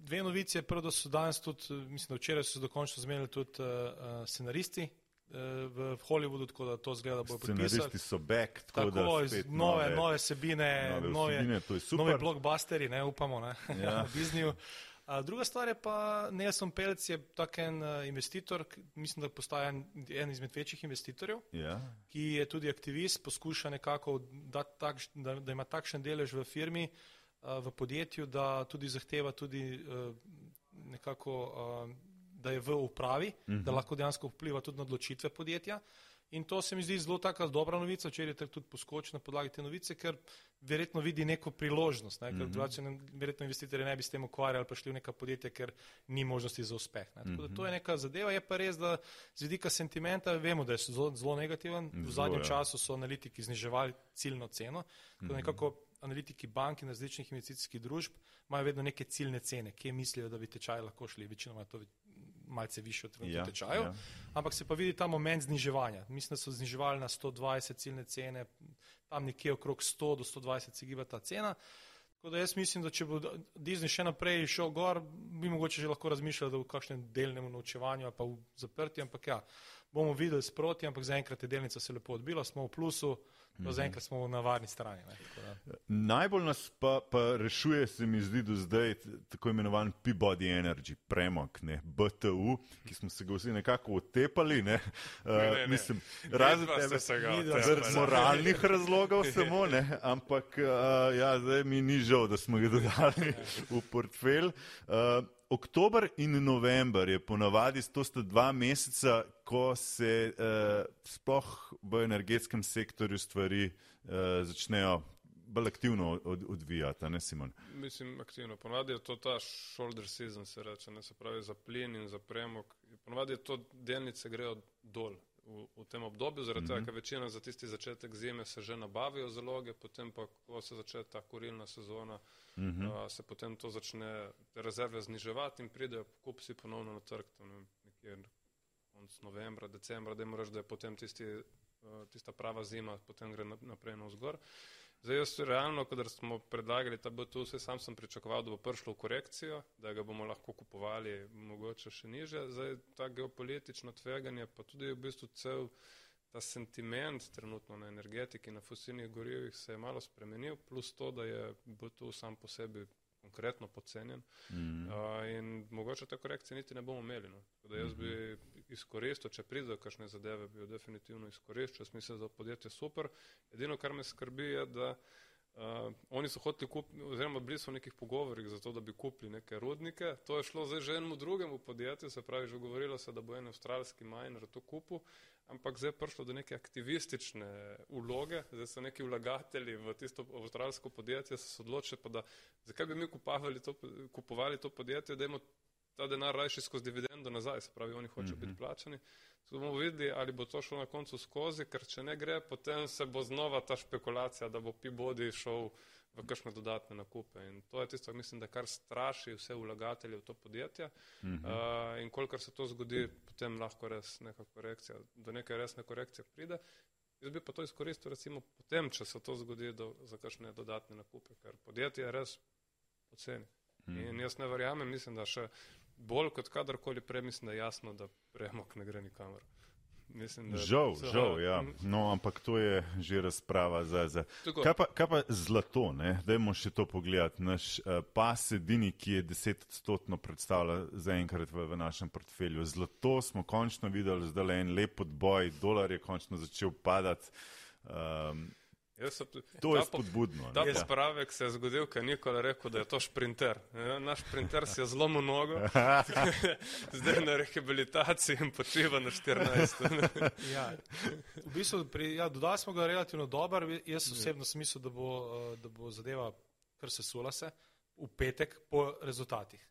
Dve novice, prvo, da so danes tudi, mislim, da včeraj so se dokončno zmenili tudi uh, scenaristi v Hollywoodu, tako da to zgleda bolj podpisano.
Scenaristi so back, tako,
tako da spet nove, nove, nove sebine, nove, nove, nove blockbusteri, ne upamo, ne, ja. v Disneyju. A druga stvar je pa, Nelson Pelc je tak en uh, investitor, mislim, da postaja en, en izmed večjih investitorjev,
ja.
ki je tudi aktivist, poskuša nekako, tak, da, da ima takšen delež v firmi, uh, v podjetju, da tudi zahteva tudi uh, nekako uh, da je v upravi, uh -huh. da mhm. lahko dejansko vpliva tudi na odločitve podjetja. In to se mi zdi zelo taka dobra novica, če je tudi poskočil na podlagi te novice, ker verjetno vidi neko priložnost, ne? ker uh -huh. verjetno investitorji ne bi s tem ukvarjali pa šli v neka podjetja, ker ni možnosti za uspeh. Ne? Tako da to je mhm. neka zadeva, je pa res, da z vidika sentimenta vemo, da je zelo, zelo negativen. V zadnjem ja. času so analitiki zniževali ciljno ceno, tako da nekako analitiki bank in različnih investicijskih družb imajo vedno neke ciljne cene, kje mislijo, da bi tečaj lahko šli, večinoma je to malce više od trenutnega ja, tečaja. Ja. Ampak se pa vidi ta moment zniževanja. Mislim, da so zniževali na 120 ciljne cene, tam nekje okrog 100 do 120 se giba ta cena. Tako da jaz mislim, da če bo Disney še naprej šel gor, bi mogoče že lahko razmišljali, da v kakšnem delnem naučevanju ali pa v zaprti, ampak ja, bomo videli sproti, ampak zaenkrat je delnica se lepo odbila, smo v plusu, do zaenkrat smo na varni strani.
Najbolj nas pa, pa rešuje, se mi zdi, do zdaj tako imenovan P-body energy, premok, ne, BTU, ki smo se ga vsi nekako otepali. Ne. Uh, ne, ne, mislim, razen tebe, zaradi moralnih razlogov samo, ne, ampak uh, ja, zdaj mi ni žal, da smo ga dodali v portfelj. Uh, Oktober in november je ponavadi, to sta dva meseca, ko se uh, sploh v energetskem sektorju stvari uh, začnejo bolj aktivno od, odvijati, ne Simon?
Mislim, aktivno. Ponavadi je to ta shoulder season, se reče, ne se pravi za plin in za premog. Ponavadi je to delnice grejo dol v, v tem obdobju, zaradi tega, mm -hmm. ker večina za tisti začetek zime se že nabavijo zaloge, potem pa, ko se začne ta korilna sezona, mm -hmm. a, se potem to začne rezerve zniževati in pridejo kupci ponovno na trg, tam nekje konc novembra, decembra, da jim reč, da je potem tisti, tista prava zima, potem gre naprej na vzgor. Zdaj, jaz realno, kadar smo predlagali ta BTU, vse sam sem pričakoval, da bo prišlo v korekcijo, da ga bomo lahko kupovali mogoče še niže. Zdaj, ta geopolitično tveganje, pa tudi v bistvu cel ta sentiment trenutno na energetiki, na fosilnih gorivih se je malo spremenil, plus to, da je BTU sam po sebi konkretno podcenjen mm. uh, in mogoče te korekcije niti ne bomo imeli. No. Da jaz bi mhm. Izkoristil, če pride do kakšne zadeve, bi jo definitivno izkoristil, jaz mislim, da je podjetje super. Edino, kar me skrbi, je, da uh, oni so hoteli kupiti, oziroma bili so v nekih pogovorih za to, da bi kupili neke rudnike. To je šlo zdaj že enemu drugemu podjetju, se pravi, že govorilo se, da bo en avstralski majner to kupil, ampak zdaj je prišlo do neke aktivistične uloge, zdaj so neki vlagatelji v tisto avstralsko podjetje, se odločili pa, da zakaj bi mi kupovali to, kupovali to podjetje, da imamo ta denar rajši skozi dividendo nazaj, se pravi, oni hočejo mm -hmm. biti plačani. Zato bomo videli, ali bo to šlo na koncu skozi, ker če ne gre, potem se bo znova ta špekulacija, da bo P-body šel v kakšne dodatne nakupe. In to je tisto, mislim, da kar straši vse vlagatelje v to podjetje. Mm -hmm. uh, in kolikor se to zgodi, potem lahko res neka korekcija, do neke resne korekcije pride. Jaz bi pa to izkoristil recimo potem, če se to zgodi do, za kakšne dodatne nakupe, ker podjetje je res poceni. Mm. In jaz ne verjamem, mislim, da še bolj kot kadarkoli prej, mislim, da je jasno, da premok ne gre nikamor.
Mislim, žal, so, žal, ja. No, ampak to je že razprava za. za. Kaj, pa, kaj pa zlato? Dajmo še to pogledati. Naš uh, pas edini, ki je desetodstotno predstavlja zaenkrat v, v našem portfelju. Zlato smo končno videli, zdaj le en lep odboj, dolar je končno začel padati. Um, So, to je spodbudno.
Ta spravek se je zgodil, ker Nikola rekel, da je to šprinter. Ja, naš šprinter si je zelo mnogo, zdaj na rehabilitaciji in počiva na 14.
ja, v bistvu, pri, ja, dodali smo ga relativno dober. Jaz osebno sem mislil, da bo, eh, da bo zadeva, kar se sula se, v petek po rezultatih.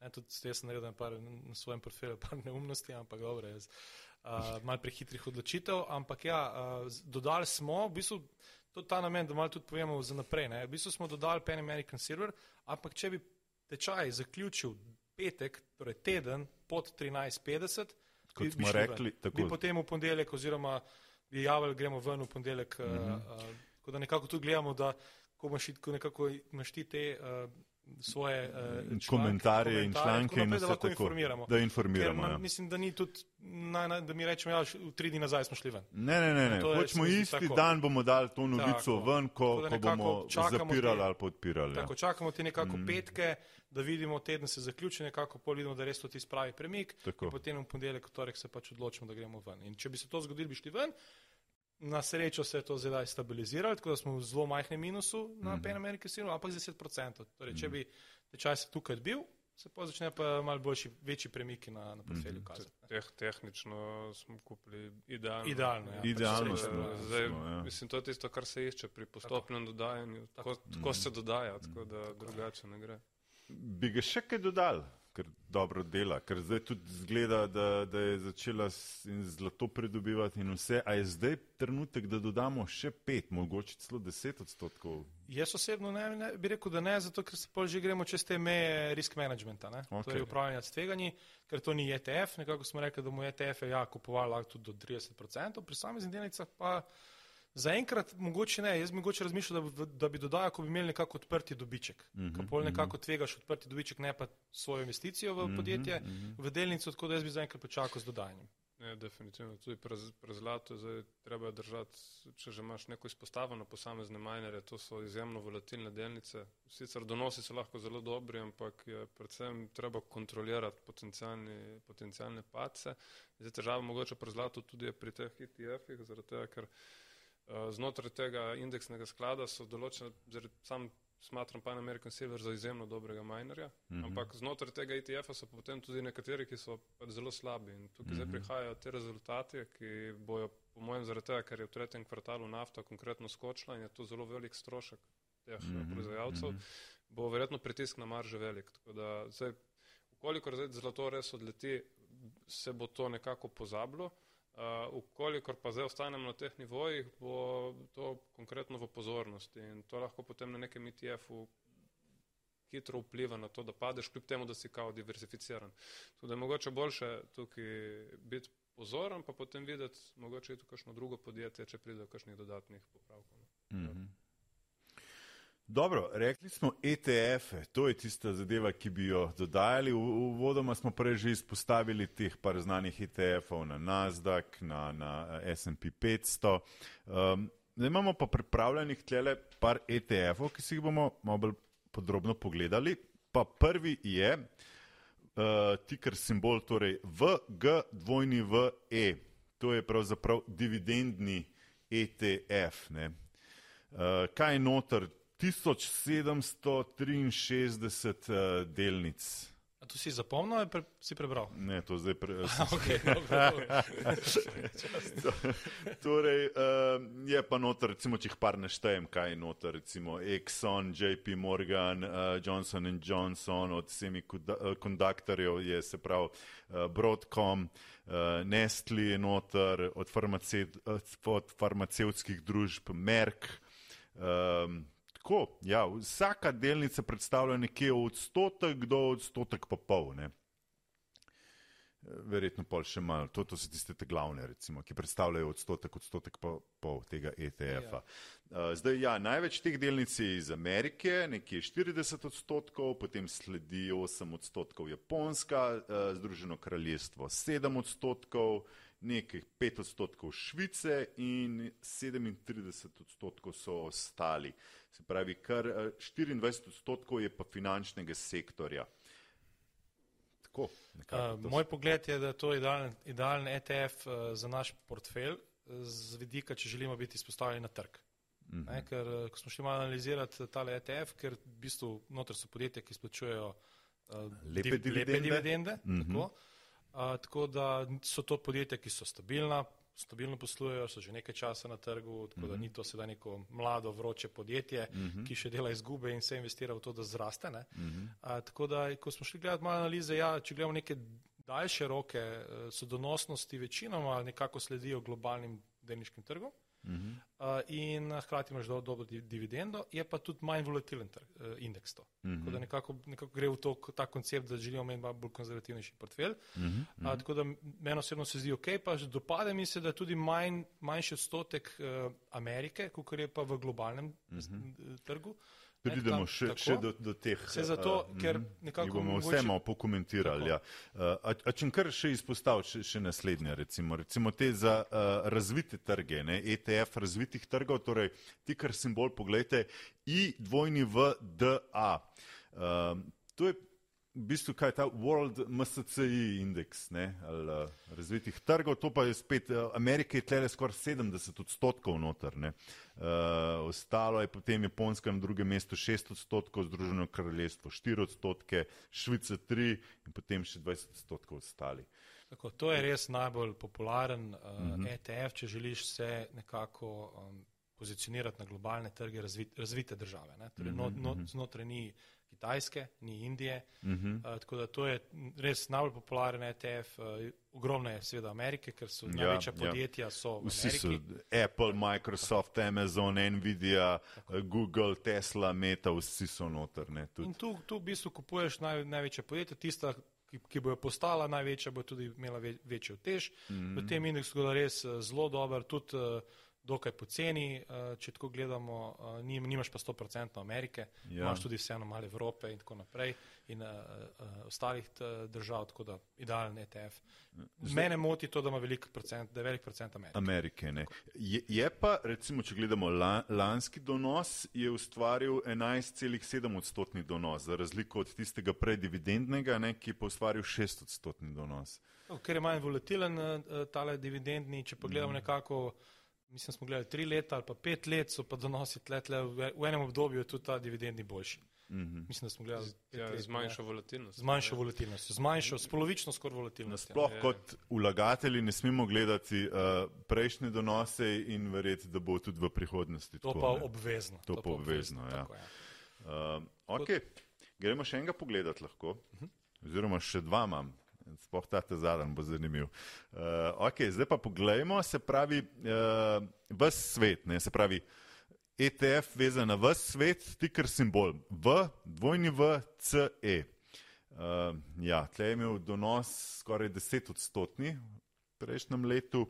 Ne, tudi jaz sem naredil par, na svojem profilu par neumnosti, ampak dobro, jaz uh, malo prehitrih odločitev. Ampak ja, uh, dodali smo, v bistvu, Je ta namen, da malo tudi povemo za naprej. Ne. V bistvu smo dodali Pen American Silver, ampak če bi tečaj zaključil petek, torej teden pod 13.50,
kot bi smo rekli,
tako. Bi potem v ponedeljek oziroma bi javili, gremo ven v ponedeljek, mm -hmm. uh, uh, da nekako tu gledamo, da ko imaš ti te uh, svoje uh, članke,
komentarje in članke
in
vse tako,
informiramo.
Da informiramo.
Ker, ja. Mislim, da ni tudi, na, na, da mi rečemo, ja, v tri dni nazaj smo šli ven.
Ne, ne, ne, ne. hočemo isti tako. dan bomo dali to novico tako. ven, ko, ko bomo zapirali te, ali podpirali.
Ja. Tako, čakamo ti nekako mm. petke, da vidimo teden se zaključi, nekako pol vidimo, da res to ti spravi premik. Potem v ponedeljek, torek se pač odločimo, da gremo ven. In če bi se to zgodilo, bi šli ven. Na srečo se je to zdaj stabiliziralo, tako da smo v zelo majhnem minusu na mm -hmm. Ameriki, ampak za 10%. Torej, če bi tečaj se tukaj bil, se pa začne pa malo boljši, večji premiki na, na portfelju mm -hmm.
Teh, tehnično smo kupili idealno.
Idealno, ja.
idealno smo,
zdaj, smo, ja. Mislim, to je tisto, kar se išče pri postopnem tako. dodajanju. Tako, tako, tako se dodaja, tako da tako drugače ne gre.
Bi ga še kaj dodali? Ker dobro dela, ker zdaj tudi zgleda, da, da je začela zlato pridobivati in vse. A je zdaj trenutek, da dodamo še pet, mogoče celo deset odstotkov?
Jaz osebno ne, ne bi rekel, da ne, zato ker se pa že gremo čez te meje risk managementa, okay. torej upravljanja s tveganji, ker to ni ETF, nekako smo rekli, da mu ETF je ja, kupovali lahko tudi do 30%, pri samih delnicah pa. Zaenkrat mogoče ne, jaz mogoče razmišljam, da, da bi dodajal, ko bi imeli nekako odprti dobiček. Mm -hmm, Pol nekako mhm. tvegaš odprti dobiček, ne pa svojo investicijo v mhm, podjetje, mm -hmm, v delnico, tako da jaz bi zaenkrat počakal z dodajanjem.
Ne, definitivno. Tudi pri zlatu je treba držati, če že imaš neko izpostavljeno posamezne majnere, to so izjemno volatilne delnice. Sicer donosi so lahko zelo dobri, ampak je predvsem treba kontrolirati potencijalne pace. Zdaj težava mogoče pri zlatu tudi je pri teh ETF-ih, zaradi tega, ker uh, znotraj tega indeksnega sklada so določene, sam smatram Pan American Silver za izjemno dobrega minerja, mm -hmm. ampak znotraj tega ETF-a so potem tudi nekateri, ki so pač zelo slabi in tukaj mm -hmm. zdaj mhm. prihajajo te rezultati, ki bojo, po mojem, zaradi tega, ker je v tretjem kvartalu nafta konkretno skočila in je to zelo velik strošek teh mm -hmm. proizvajalcev, mm -hmm. bo verjetno pritisk na marže velik. Tako da zdaj, ukolikor zdaj zlato res odleti, se bo to nekako pozablo. Uh, ukolikor pa zdaj ostanemo na teh nivojih, bo to konkretno v pozornosti in to lahko potem na nekem ETF-u hitro vpliva na to, da padeš, kljub temu, da si kao diversificiran. Tudi je mogoče boljše tukaj biti pozoren, pa potem videti, mogoče je tu kakšno drugo podjetje, če pride do kakšnih dodatnih popravkov. Mm -hmm.
Dobro, rekli smo ETF-e, to je tista zadeva, ki bi jo dodajali. V vodoma smo prej že izpostavili teh par znanih ETF-ov na Nasdaq, na, na S&P 500. Um, zdaj imamo pa pripravljenih tlele par ETF-ov, ki si jih bomo malo bolj podrobno pogledali. Pa prvi je uh, tiker simbol, torej VG2E. To je pravzaprav dividendni ETF. Uh, kaj je noter? 1763 uh, eh, delnic.
A to si zapomnil ali pre, si prebral?
Ne, to zdaj prebral.
okay,
torej, uh, je pa noter, recimo, če jih par neštejem, kaj je noter, recimo Exxon, JP Morgan, uh, Johnson Johnson, od semikonduktorjev je se prav uh, Broadcom, uh, Nestle je noter, od, farmace od farmacevskih družb Merck. Um, tako. Ja, vsaka delnica predstavlja nekje odstotek do odstotek pa pol. Ne. Verjetno pol še malo. To, to so tiste te glavne, recimo, ki predstavljajo odstotek, odstotek pa pol tega ETF-a. Ja. Zdaj, ja, največ teh delnic je iz Amerike, nekje 40 odstotkov, potem sledi 8 odstotkov Japonska, Združeno kraljestvo 7 odstotkov, nekaj 5 odstotkov Švice in 37 odstotkov so ostali. Se pravi, kar 24 eh, odstotkov je pa finančnega sektorja. Tako,
uh, moj pogled je, da je to idealen, idealen ETF uh, za naš portfelj, z vidika, če želimo biti izpostavljeni na trg. Uh -huh. ne, ker, ko smo šli malo analizirati tale ETF, ker v bistvu noter so podjetja, ki izplačujejo uh,
lepe, div, dividende. lepe dividende. Uh
-huh. tako, uh, tako da so to podjetja, ki so stabilna, stabilno poslujejo, so že nekaj časa na trgu, tako uh -huh. da mhm. ni to sedaj neko mlado, vroče podjetje, mhm. -huh. ki še dela izgube in se investira v to, da zraste. Uh -huh. A, tako da, ko smo šli gledati malo analize, ja, če gledamo neke daljše roke, eh, so donosnosti večinoma nekako sledijo globalnim delniškim trgom. Uh -huh. uh, in hkrati imaš dobro dividendo, je pa tudi manj volatilen uh, indeks. To. Uh -huh. da nekako, nekako gre v to, ta koncept, da želimo imeti bolj konzervativnejši portfelj. Uh -huh. uh, tako da meni osebno se zdi ok, pa dopade mi se, da tudi manj, manjši odstotek uh, Amerike, kot je pa v globalnem uh -huh. trgu.
Pridemo še, še do, do teh.
Vse zato, uh, ker nekako.
bomo mogoče... vse malo pokomentirali. Ja. Uh, a, a če kar še izpostaviti še, še naslednje, recimo, recimo te za uh, razvite trge, ne, ETF razvitih trgov, torej ti, kar simbol, pogledajte, I dvojni v DA. Uh, to je v bistvu kaj ta World MSCI indeks ne, ali, uh, razvitih trgov, to pa je spet uh, Amerika je tlele skoraj 70 odstotkov noter. Ne. Uh, ostalo je potem Japonska na drugem mestu 6 odstotkov, Združeno kraljestvo 4 odstotke, Švica 3 in potem še 20 odstotkov ostali.
Tako, to je res najbolj popularen uh, uh -huh. ETF, če želiš se nekako um, pozicionirati na globalne trge razvit, razvite države. Torej, uh -huh, no, no, znotraj ni Kitajske, ni Indije. Uh -huh. uh, tako da to je res najbolj popularen ETF. Uh, ogromno je seveda Amerike, ker so ja, največja ja. podjetja. So
Vsi so Apple, Microsoft, Amazon, Nvidia, tako. Google, Tesla, Meta, vsi so noter.
In tu, tu v bistvu kupuješ naj, največja podjetja, tista, ki, ki bojo postala največja, bo tudi imela ve, večjo tež. Uh -huh. V tem indeksu je res uh, zelo dober. Tudi, dokaj poceni, uh, če tako gledamo, uh, nimaš pa 100% Amerike, ja. imaš tudi vseeno malo Evrope in tako naprej in uh, uh, ostalih držav, tako da idealen ETF. Zdaj, Mene moti to, da ima velik procent, da je velik procent Amerike.
Amerike je, je pa, recimo, če gledamo la, lanski donos, je ustvaril 11,7 odstotni donos, za razliko od tistega predividendnega, ne, ki je pa ustvaril 6 odstotni donos.
No, ker je manj volatilen tale dividendni, če pogledamo mm. nekako mislim, smo gledali tri leta ali pa pet let, so pa donosi tle, tle v, v enem obdobju je tudi ta dividendni boljši. Mm -hmm. Mislim, da smo gledali
ja, z manjšo volatilnostjo.
Z manjšo volatilnostjo, z manjšo, s polovično skoraj volatilnostjo.
Sploh kot vlagatelji ne smemo gledati uh, prejšnje donose in verjeti, da bo tudi v prihodnosti.
To
tako,
pa ne? obvezno.
To, to pa obvezno, obvezno ja. Tako, ja. Uh, okay. Gremo še enega pogledati lahko, uh mhm. -huh. oziroma še dva imam. Sploh ta te zadnji bo zanimiv. Uh, okay, zdaj pa pogledajmo, se pravi, uh, ves svet, ne, se pravi, ETF vezan na ves svet, stiker simbol V, dvojni V, C, E. Uh, ja, tle je imel donos skoraj 10 odstotni v prejšnjem letu.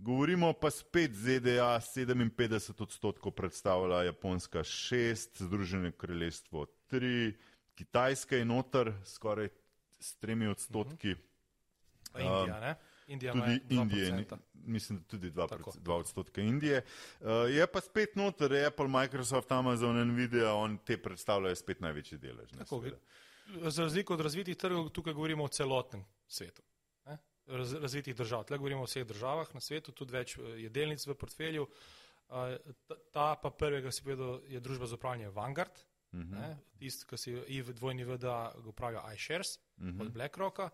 Govorimo pa spet ZDA, 57 odstotkov predstavlja Japonska 6, Združeno kraljestvo 3, Kitajska je noter skoraj s tremi odstotki.
Uh, Indija, ne?
Indija tudi Indije, mislim, tudi dva, dva odstotka Indije. Uh, je pa spet noter Apple, Microsoft, Amazon, Nvidia, on te predstavljajo spet največji delež.
Za razliko od razvitih trgov, tukaj govorimo o celotnem svetu. Raz, razvitih držav. Tukaj govorimo o vseh državah na svetu, tudi več eh, je delnic v portfelju. Uh, ta, ta pa prvega, si povedal, je družba za upravljanje Vanguard, uh mhm. -huh. tisti, ki si v dvojni VDA upravlja iShares uh mhm. -huh. od BlackRocka.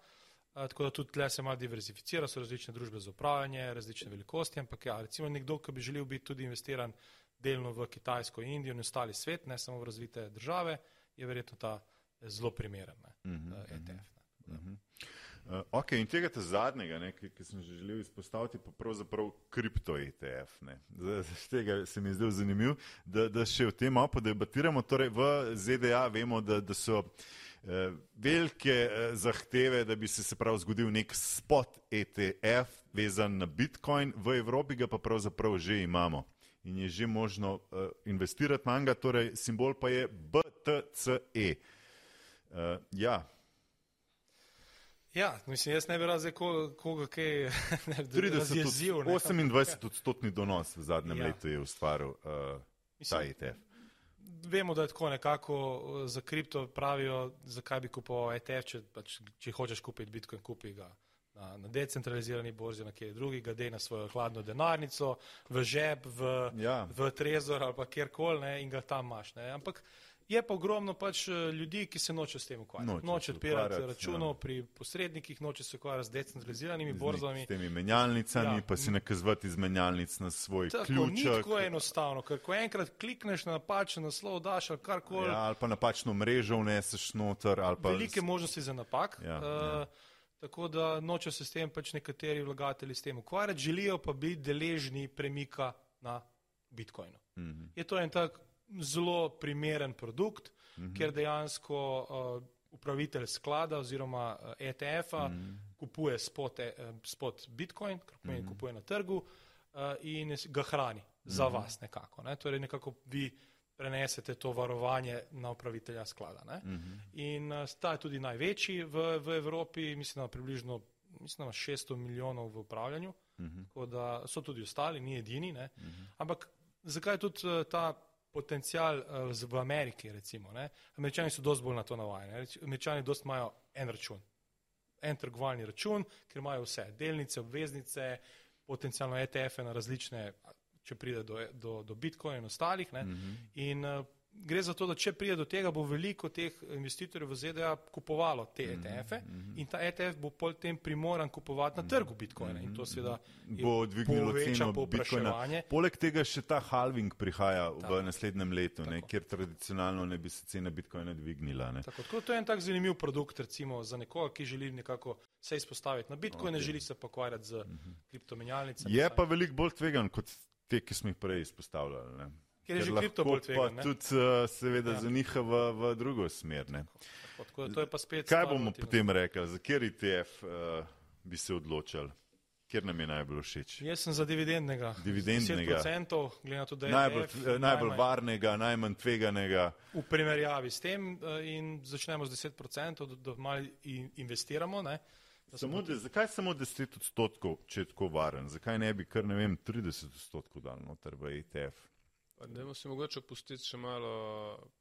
Uh, tako da tudi tle se malo diversificira, so različne družbe za upravljanje, različne velikosti, ampak ja, recimo nekdo, ki bi želel biti tudi investiran delno v Kitajsko, Indijo in ostali svet, ne samo v razvite države, je verjetno ta zelo primeren uh -huh. uh, ETF. Uh -huh.
Uh, ok, in tega zadnjega, ne, ki, ki sem že želel izpostaviti, pa pravzaprav kripto ETF. Z tega se mi je zdelo zanimivo, da, da še o tem malo podebatiramo. Torej, v ZDA vemo, da, da so uh, velike uh, zahteve, da bi se, se prav zgodil nek spot ETF vezan na Bitcoin, v Evropi ga pa pravzaprav že imamo. In je že možno uh, investirati na njega, torej simbol pa je BTCE. Uh, ja,
Ja, mislim, jaz ne bi razumel, koga kaj je
28 odstotni donos v zadnjem ja. letu je ustvaril uh, ta ETF.
Vemo, da je tako nekako uh, za kripto pravijo, zakaj bi kupoval ETF, če, pač, če hočeš kupiti Bitcoin, kupi ga na, na decentralizirani borzi, na kjer drugi, ga dej na svojo hladno denarnico, v žep, v, ja. v trezor ali pa kjerkoli in ga tam imaš. Ne. Ampak Je pa ogromno pač eh, ljudi, ki se noče s tem ukvarjati. Noče odpirati računov ja. pri posrednikih, noče se ukvarjati z decentraliziranimi z borzami.
S temi menjalnicami, ja. pa si nakazvati iz menjalnic na svoj tako, ključ. Ni
tako enostavno, ker ko enkrat klikneš na napačen naslov, daš ali karkoli.
Ja, ali pa napačno mrežo vneseš noter. Pa...
Velike možnosti za napak. Ja, uh, ja. Tako da noče se s tem pač nekateri vlagatelji s tem ukvarjati, želijo pa biti deležni premika na Bitcoinu. Mm -hmm. Je to en tak zelo primeren produkt, mm -hmm. ker dejansko uh, upravitelj sklada oziroma uh, ETF-a mm -hmm. kupuje spot, eh, spot Bitcoin, kar pomeni, mm -hmm. kupuje na trgu uh, in ga hrani za mhm. vas nekako. Ne? Torej nekako vi prenesete to varovanje na upravitelja sklada. Mm -hmm. In uh, ta je tudi največji v, v Evropi, mislim, da približno mislim, da 600 milijonov v upravljanju, mm -hmm. tako da so tudi ostali, ni edini. Mm -hmm. Ampak zakaj je tudi uh, ta potencial uh, v Ameriki, recimo. Ne? Američani so dosti bolj na to navajeni. Američani dosti imajo en račun, en trgovalni račun, ker imajo vse, delnice, obveznice, potencijalno ETF-e na različne, če pride do, do, do Bitcoina in ostalih. Mm -hmm. In uh, gre za to, da če pride do tega, bo veliko teh investitorjev v ZDA kupovalo te mm -hmm. ETF-e in ta ETF bo potem primoran kupovati na mhm. trgu Bitcoina in to
mhm.
seveda
bo dvignilo ceno Bitcoina. Poleg tega še ta halving prihaja tak. v naslednjem letu, ne, kjer tradicionalno ne bi se cena Bitcoina dvignila.
Tako, tako, to je en tak zanimiv produkt recimo za nekoga, ki želi nekako se izpostaviti na Bitcoin, okay. želi se pa kvarjati z mm -hmm. kriptomenjalnicami.
Je pa veliko bolj tvegan kot te, ki smo jih prej izpostavljali. Ne.
Ker je že kripto bolj tvegan.
Pa tudi, uh, seveda, ja. za njih v, v drugo smer.
Tako, to je pa spet.
Kaj bomo potem rekli, za kjer ITF uh, eh, bi se odločili? Kjer nam je najbolj všeč?
Jaz sem za dividendnega.
Dividendnega.
10%, glede na to, da je
najbolj,
ETF,
najbolj najmanj, varnega, najmanj tveganega.
V primerjavi s tem eh, in začnemo z 10%, da, da malo investiramo. Ne,
da samo, da, zakaj samo 10 odstotkov, če je tako varen? Zakaj ne bi kar ne vem 30 odstotkov dal noter v ETF?
Dajmo si mogoče pustiti še malo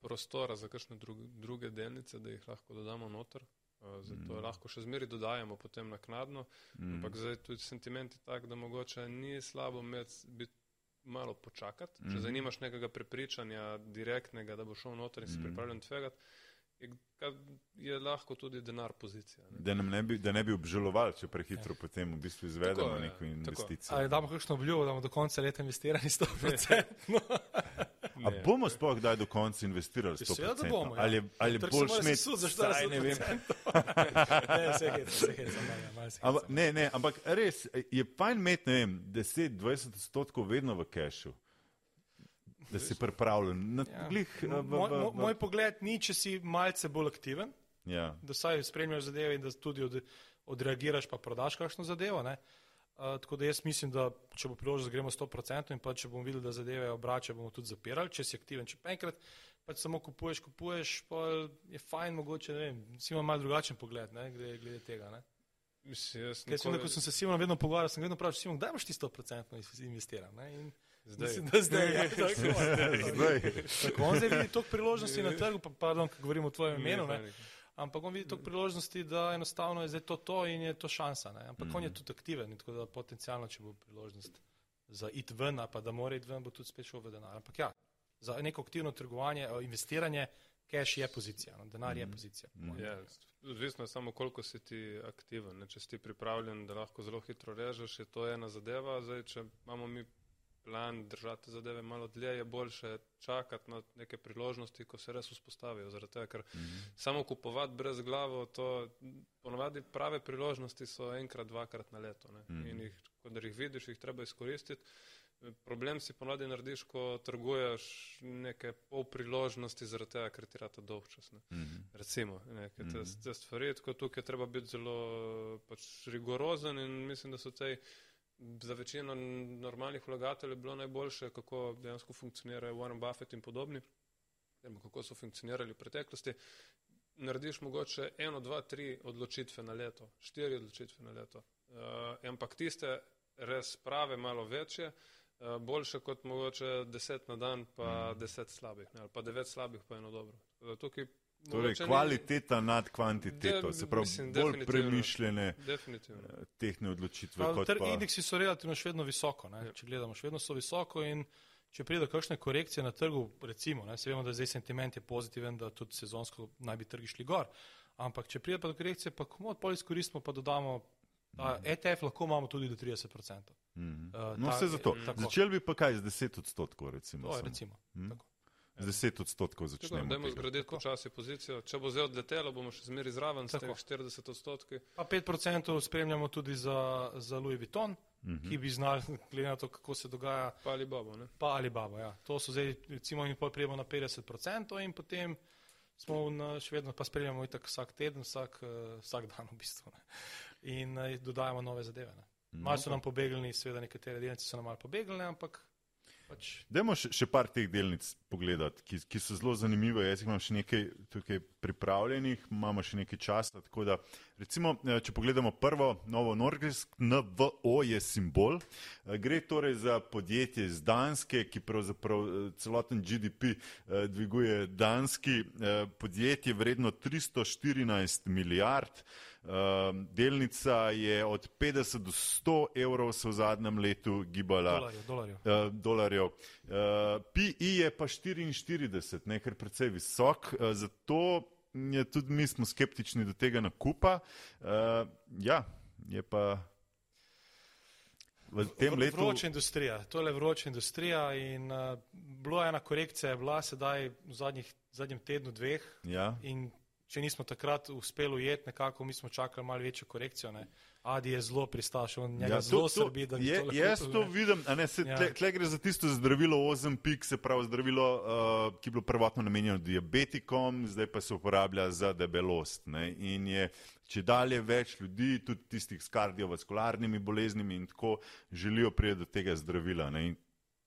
prostora za kakšne druge delnice, da jih lahko dodamo noter. Zato mm. lahko še zmeri dodajamo potem naknadno. Mm. Ampak zdaj tudi sentiment je tak, da mogoče ni slabo biti malo počakati. Mm. Če zanimaš nekega prepričanja direktnega, da bo šel noter in si mm. pripravljen tvegati, je, je lahko tudi denar pozicija.
Ne? Da, ne bi, da ne bi obžaloval, če prehitro ja. potem v bistvu izvedemo neko investicijo.
Ali damo kakšno obljubo, da bomo do konca leta investirali 100%?
A bomo sploh kdaj do konca investirali?
Seveda, da bomo.
Ja. Ali, ali boš smet?
Saj ne vem. ne, se hec, se hec,
ampak, ne, ne, ampak res je fajn imeti, ne vem, 10-20 odstotkov vedno v kešu. Da si pripravljen. Ja. Glih, v, v, v,
moj, moj pogled ni, če si malce bolj aktiven,
ja.
da saj spremljaš zadeve in da tudi od, odreagiraš, pa prodaš kakšno zadevo. Ne? Uh, tako da jaz mislim, da če bo priložnost, gremo 100% in pa če bomo videli, da zadeve obrača, bomo tudi zapirali, če si aktiven. Če pa enkrat pač samo kupuješ, kupuješ, pa je fajn, mogoče, ne vem, si ima mal drugačen pogled, ne, glede, glede tega, ne.
Mislim, jaz
nikoli... sem, ko sem se s Simonom vedno pogovarjal, sem vedno pravil, Simon, daj boš ti 100% investiral, ne, in zdaj. Mislim, da zdaj, ja, tako, zdaj. Tako, on zdaj vidi toliko priložnosti na trgu, pa pardon, ko govorim o tvojem imenu, ne. ampak on vidi toliko priložnosti, da enostavno je zdaj to to in je to šansa. Ne? Ampak mm. on je mhm. tudi aktiven, tako da potencialno, če bo priložnost za it ven, pa da mora iti ven, bo tudi spet šel v denar. Ampak ja, za neko aktivno trgovanje, investiranje, cash je pozicija, no? denar mm. je mhm. pozicija.
Mm. Ja, odvisno je samo, koliko si ti aktiven. Ne? Če si pripravljen, da lahko zelo hitro režeš, je to ena zadeva. Zdaj, če imamo mi plan držati zadeve malo dlje, je boljše čakati na neke priložnosti, ko se res vzpostavijo. Tega, ker mm -hmm. samo kupovati brez glavo, to ponovadi prave priložnosti so enkrat, dvakrat na leto. Mm -hmm. In jih, ko jih vidiš, jih treba izkoristiti. Problem si ponovadi narediš, ko trguješ neke pol priložnosti, zaradi tega, ker ti rata dolg čas. Mm -hmm. Recimo, neke mm -hmm. te, te stvari, tako tukaj treba biti zelo pač, rigorozen in mislim, da so te za večino normalnih vlagateljev je bilo najboljše, kako dejansko funkcionirajo Warren Buffett in podobni, kako so funkcionirali v preteklosti. Narediš mogoče eno, dva, tri odločitve na leto, štiri odločitve na leto. Uh, ampak tiste res prave, malo večje, uh, boljše kot mogoče deset na dan, pa mm. deset slabih, ne, ali pa devet slabih, pa eno dobro. Tukaj
Torej, kvaliteta ni... nad kvantiteto, de, se pravi, mislim, bolj premišljene definitivno. Eh, tehne odločitve.
Pa... Indeksi so relativno še vedno visoko, ja. če gledamo, še vedno so visoko in če pride do kakšne korekcije na trgu, recimo, ne, se vemo, da zdaj sentiment je pozitiven, da tudi sezonsko naj bi trgi šli gor, ampak če pride pa do korekcije, pa komu odpol izkoristimo, pa dodamo, da mm. ETF lahko imamo tudi do 30%.
Mm. Uh, no, vse zato. Začel bi pa kaj z 10 odstotkov, recimo.
To je, recimo. Mm
z 10 odstotkov začnemo.
Dajmo zgraditi počasi pozicijo. Če bo zdaj odletelo, bomo še zmeri zraven temi 40 odstotki.
Pa 5% spremljamo tudi za, za Louis Vuitton, uh mhm. -huh. ki bi znali, glede na to, kako se dogaja.
Pa ali babo, ne?
Pa ali babo, ja. To so zdaj, recimo, in pol prijemo na 50% in potem smo na, še vedno pa spremljamo itak vsak teden, vsak, uh, vsak dan v bistvu. Ne. In uh, dodajamo nove zadeve. Ne. Malo so nam pobegnili, seveda nekatere delnice so nam malo pobegnili, ampak
Pač... Dajmo še, še par teh delnic pogledati, ki, ki so zelo zanimive. Jaz imam še nekaj tukaj pripravljenih, imamo še nekaj časa. Da, recimo, eh, če pogledamo prvo, novo Norgijsk, NVO je simbol. Eh, gre torej za podjetje iz Danske, ki pravzaprav eh, celoten GDP dviguje danski podjetje vredno 314 milijard. Um, delnica je od 50 do 100 evrov se v zadnjem letu gibala.
Dolarjev. dolarjev.
Uh, dolarjev. Uh, PI je pa 44, nekaj precej visok, uh, zato je tudi mi smo skeptični do tega nakupa. Uh, ja, je pa. V tem letu.
Vroča industrija, to je vroča industrija in uh, bila je ena korekcija, je bila sedaj v zadnjih, zadnjem tednu, dveh.
Ja
če nismo takrat uspeli ujeti, nekako mi smo čakali malo večjo korekcijo. Ne. Adi je zelo pristašen, njega ja, zelo srbi,
je
to.
Jaz to ne. vidim, a ne se ja. tle, tle gre za tisto zdravilo 8 pik, se pravi zdravilo, uh, ki je bilo prvotno namenjeno diabetikom, zdaj pa se uporablja za debelost. Ne. In je, če dalje več ljudi, tudi tistih s kardiovaskularnimi boleznimi in tako, želijo priti do tega zdravila. Ne. In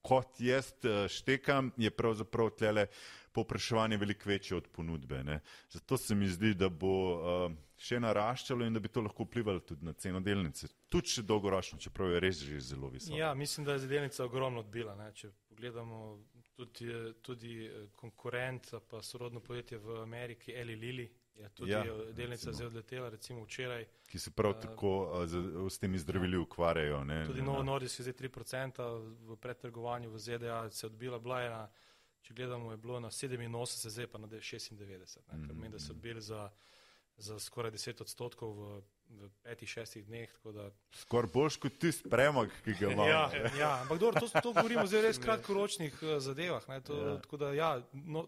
kot jaz uh, štekam, je pravzaprav tlele popraševanje veliko večje od ponudbe. Ne. Zato se mi zdi, da bo uh, še naraščalo in da bi to lahko vplivalo tudi na ceno delnice. Tudi še dolgoročno, čeprav je res že zelo visoko.
Ja, mislim, da je delnica ogromno odbila. Ne. Če pogledamo tudi, tudi eh, konkurent, pa sorodno podjetje v Ameriki, Eli Lili. Je tudi ja, delnica zdaj odletela, recimo včeraj.
Ki se prav tako uh, z, s temi zdravili ukvarjajo. Ne,
tudi Novo Nordisk je zdaj 3% v predtrgovanju v ZDA, se je odbila blajena če gledamo, je bilo na 87, zdaj pa na 96, ne, kar pomeni, da so mhm. bili za, za skoraj 10 odstotkov v, v petih, šestih dneh. Da...
Skoraj boljš kot ti spremog, ki ga imaš.
ja, ja, ampak dobro, to, to govorimo zdaj res kratkoročnih uh, zadevah. To, ja. Da, ja, no,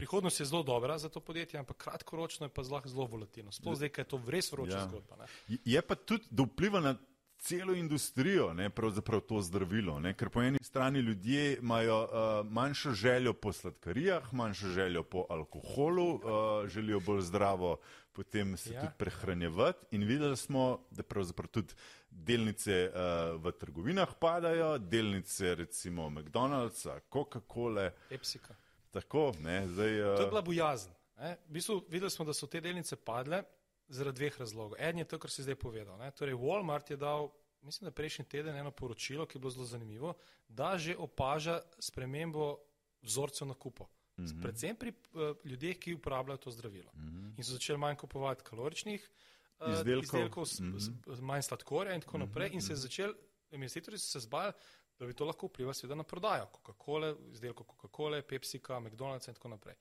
prihodnost je zelo dobra za to podjetje, ampak kratkoročno je pa zelo, zelo volatilno. Sploh zdaj, ker je to res vroča ja. zgodba.
Ne. Je pa tudi, da vpliva na celo industrijo, ne, pravzaprav to zdravilo. Ne, ker po eni strani ljudje imajo uh, manjšo željo po sladkarijah, manjšo željo po alkoholu, uh, želijo bolj zdravo potem se ja. tudi prehranjevati in videli smo, da pravzaprav tudi delnice uh, v trgovinah padajo, delnice recimo McDonald'sa, Coca-Cola.
Epsika.
Tako, ne, zdaj,
uh... To je bila bojazen. V bistvu, videli smo, da so te delnice padle, zaradi dveh razlogov. En je to, kar si zdaj povedal. Ne? Torej, Walmart je dal, mislim, da prejšnji teden eno poročilo, ki je bilo zelo zanimivo, da že opaža spremembo vzorcev nakupov. Mm -hmm. Predvsem pri uh, ljudeh, ki uporabljajo to zdravilo. Mm -hmm. In so začeli manj kupovati kaloričnih uh, izdelkov, izdelkov s, mm -hmm. manj sladkorja in tako naprej. Mm -hmm. In se je začel, investitorji so se zbali, da bi to lahko vplivalo seveda na prodajo Coca-Cola, izdelkov Coca-Cola, Pepsika, McDonald's in tako naprej.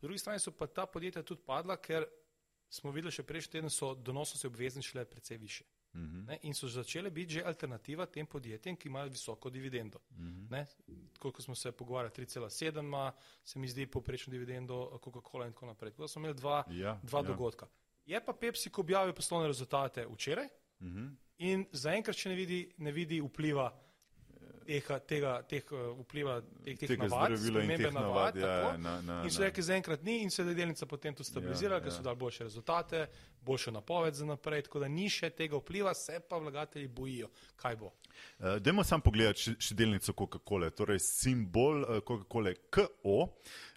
Po drugi strani so pa ta podjetja tudi padla, ker smo videli še prejšnji teden, so donosnosti obvezni šle precej više. Uh mhm. -huh. In so začele biti že alternativa tem podjetjem, ki imajo visoko dividendo. Uh mhm. -huh. Koliko smo se pogovarjali, 3,7 ima, se mi zdi, poprečno dividendo Coca-Cola in tako naprej. Tako da smo imeli dva, ja, dva ja. dogodka. Je pa Pepsi objavil poslovne rezultate včeraj uh mhm. -huh. in zaenkrat še ne vidi, ne vidi vpliva tega, tega, teh uh, vpliva, teh, teh navad, spremembe navad. Ja, ja, na, na, in so rekli, zaenkrat ni in se je delnica potem tu stabilizirala, ja, ker ja. so dali boljše rezultate, boljšo napoved za naprej, tako da ni še tega vpliva, se pa vlagatelji bojijo, kaj bo.
Uh, Dajmo sam pogledati še, še delnico Coca-Cola, torej simbol uh, Coca-Cola KO.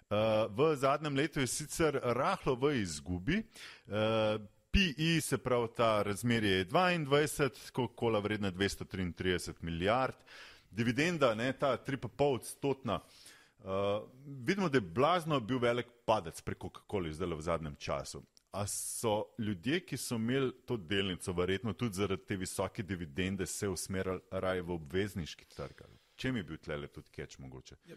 Uh, v zadnjem letu je sicer rahlo v izgubi. Uh, PI, se pravi, ta razmerje je 22, Coca-Cola vredna 233 milijard. Uh, dividenda, ne, ta 3,5 stotna. Uh, vidimo, da je blazno bil velik padec preko kakoli zdaj v zadnjem času. A so ljudje, ki so imeli to delnico, verjetno tudi zaradi te visoke dividende, se usmerjali raje v obvezniški trg? Čem je bil tlele tudi keč mogoče? Ja,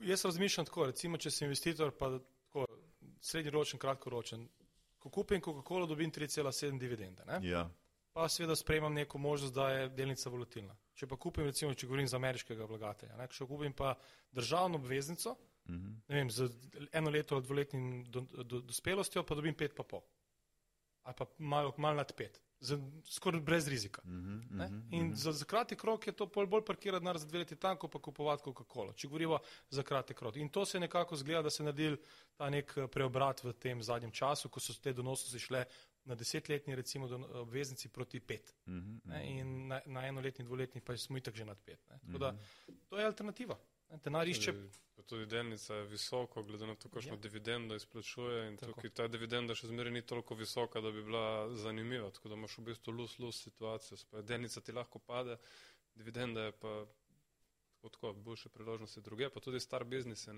jaz razmišljam tako, recimo, če sem investitor, pa tako srednjeročen, kratkoročen, ko kupim Coca-Cola, dobim 3,7 dividende. Ja. Pa seveda sprejemam neko možnost, da je delnica volatilna. Če pa kupim, recimo, če govorim za ameriškega vlagatelja, ne, če kupim pa državno obveznico, uh mhm. -huh. ne vem, z eno leto ali dvoletnim dospelostjo, do, do pa dobim pet pa pol. Ali pa malo, malo nad pet. Skoraj brez rizika. Uh -huh, uh -huh, in uh -huh. za, za kratek rok je to bolj, bolj parkirati za dve leti tanko, pa kupovati Coca-Cola. Če govorimo za kratek rok. In to se je nekako zgleda, da se je nadil ta nek preobrat v tem zadnjem času, ko so te donosnosti šle na desetletni recimo do, obveznici proti pet. Uh -huh, uh -huh. In na, na enoletni, dvoletni pa smo itak že nad pet. Uh -huh. da, to je alternativa. Denar išče.
Tudi delnica je visoko, glede na to, kakšno ja. dividendo izplačuje. In tukaj ta dividenda še zmeraj ni toliko visoka, da bi bila zanimiva. Tako da imaš v bistvu lus-lus situacijo. Delnica ti lahko pade, dividenda je pa tako, boljše priložnosti druge, pa tudi star biznis, se,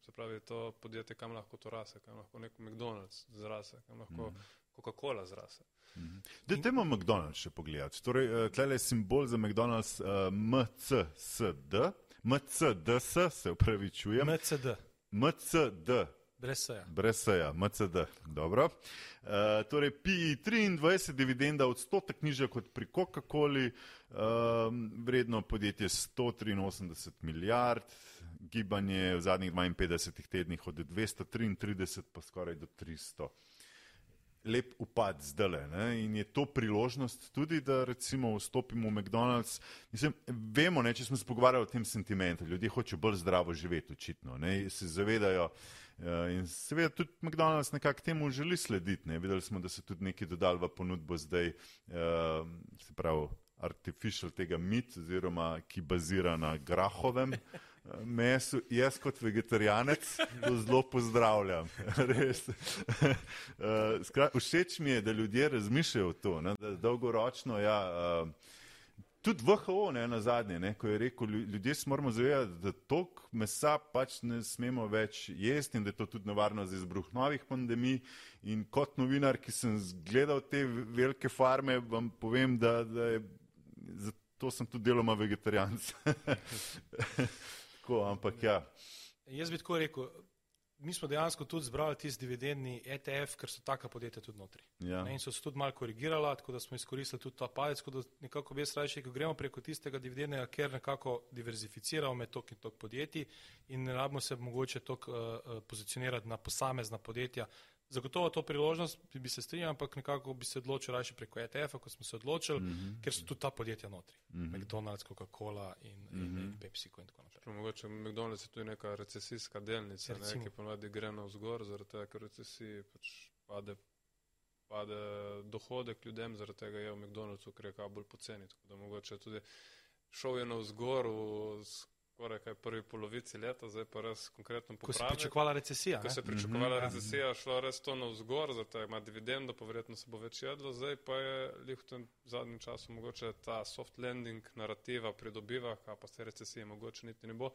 se pravi to podjetje, kam lahko to rase, kam lahko nek McDonald's zrase, kam lahko mm. Coca-Cola zrase.
Mm. Dajmo McDonald's še pogledati. Torej, uh, tle je simbol za McDonald's uh, MCSD, MCDS, se upravičujem.
MCD.
MCD.
Brez seja.
Brez seja, MCD. Dobro. Uh, torej, PI 23, dividenda odstotek nižja kot pri Coca-Coli, uh, vredno podjetje 183 milijard gibanje v zadnjih 52 tednih od 233 pa skoraj do 300 lep upad zdaj. In je to priložnost tudi, da recimo vstopimo v McDonald's. Mislim, vemo, ne, če smo se pogovarjali o tem sentimentu, ljudje hočejo bolj zdravo živeti, očitno. Ne, se zavedajo. Uh, in seveda tudi McDonald's nekako temu želi slediti. Ne. Videli smo, da so tudi neki dodali v ponudbo zdaj, uh, se pravi, artificial tega mit, oziroma ki bazira na grahovem. Mesu, jaz kot vegetarijanec to zelo pozdravljam. Eh, všeč mi je, da ljudje razmišljajo o to, ne, da dolgoročno. Ja, uh, tudi VHO ne, na zadnje, ne, ko je rekel, ljudje se moramo zavedati, da tok mesa pač ne smemo več jesti in da je to tudi nevarno za izbruh novih pandemij. In kot novinar, ki sem gledal te velike farme, vam povem, da, da je. To sem tudi deloma vegetarijanc. tako, ampak ja.
Jaz bi tako rekel, mi smo dejansko tudi zbrali tisti dividendni ETF, ker so taka podjetja tudi notri. Ja. Ne, in so se tudi malo korigirala, tako da smo izkoristili tudi ta palec, tako da nekako bi jaz raje, ko gremo preko tistega dividendnega, ker nekako diverzificiramo med tok in tok podjetij in ne rabimo se mogoče tok uh, pozicionirati na posamezna podjetja, Zagotovo to priložnost bi, bi se strinjal, ampak nekako bi se odločil raje preko ETF-a, kot smo se odločili, mm -hmm. ker so tudi ta podjetja notri. Mm -hmm. McDonald's, Coca-Cola in, mm -hmm. in, mhm. Pepsi in tako naprej.
Mogoče McDonald's je tudi neka recesijska delnica, ne, ki ponavadi gre na vzgor, zaradi tega, ker recesiji pač pade, pade dohodek ljudem, zaradi tega je v McDonald'su, ker je kaj bolj poceni. Tako da mogoče tudi šel je na vzgor v skoraj kaj prvi polovici leta, zdaj pa res konkretno popravljamo.
Ko se je pričakovala recesija.
Ko se je pričakovala mm -hmm. recesija, šlo res to na vzgor, zato ima dividendo, pa verjetno se bo več jedlo, zdaj pa je lih v tem zadnjem času mogoče ta soft landing narativa pridobiva, a pa se recesije mogoče niti ne bo.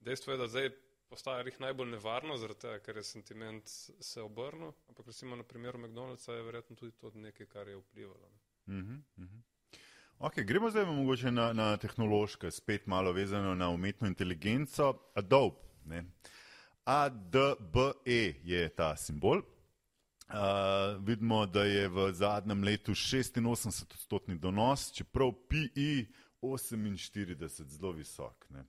Dejstvo je, da zdaj postaja jih najbolj nevarno, zaradi tega, ker je sentiment se obrnil, ampak recimo na primeru McDonald'sa je verjetno tudi to nekaj, kar je vplivalo.
Mm -hmm. Okay, gremo zdaj mogoče na, na tehnološke, spet malo vezano na umetno inteligenco. Adobe. Ne. ADBE je ta simbol. Uh, vidimo, da je v zadnjem letu 86-odstotni donos, čeprav PI 48 zelo visok. Ne.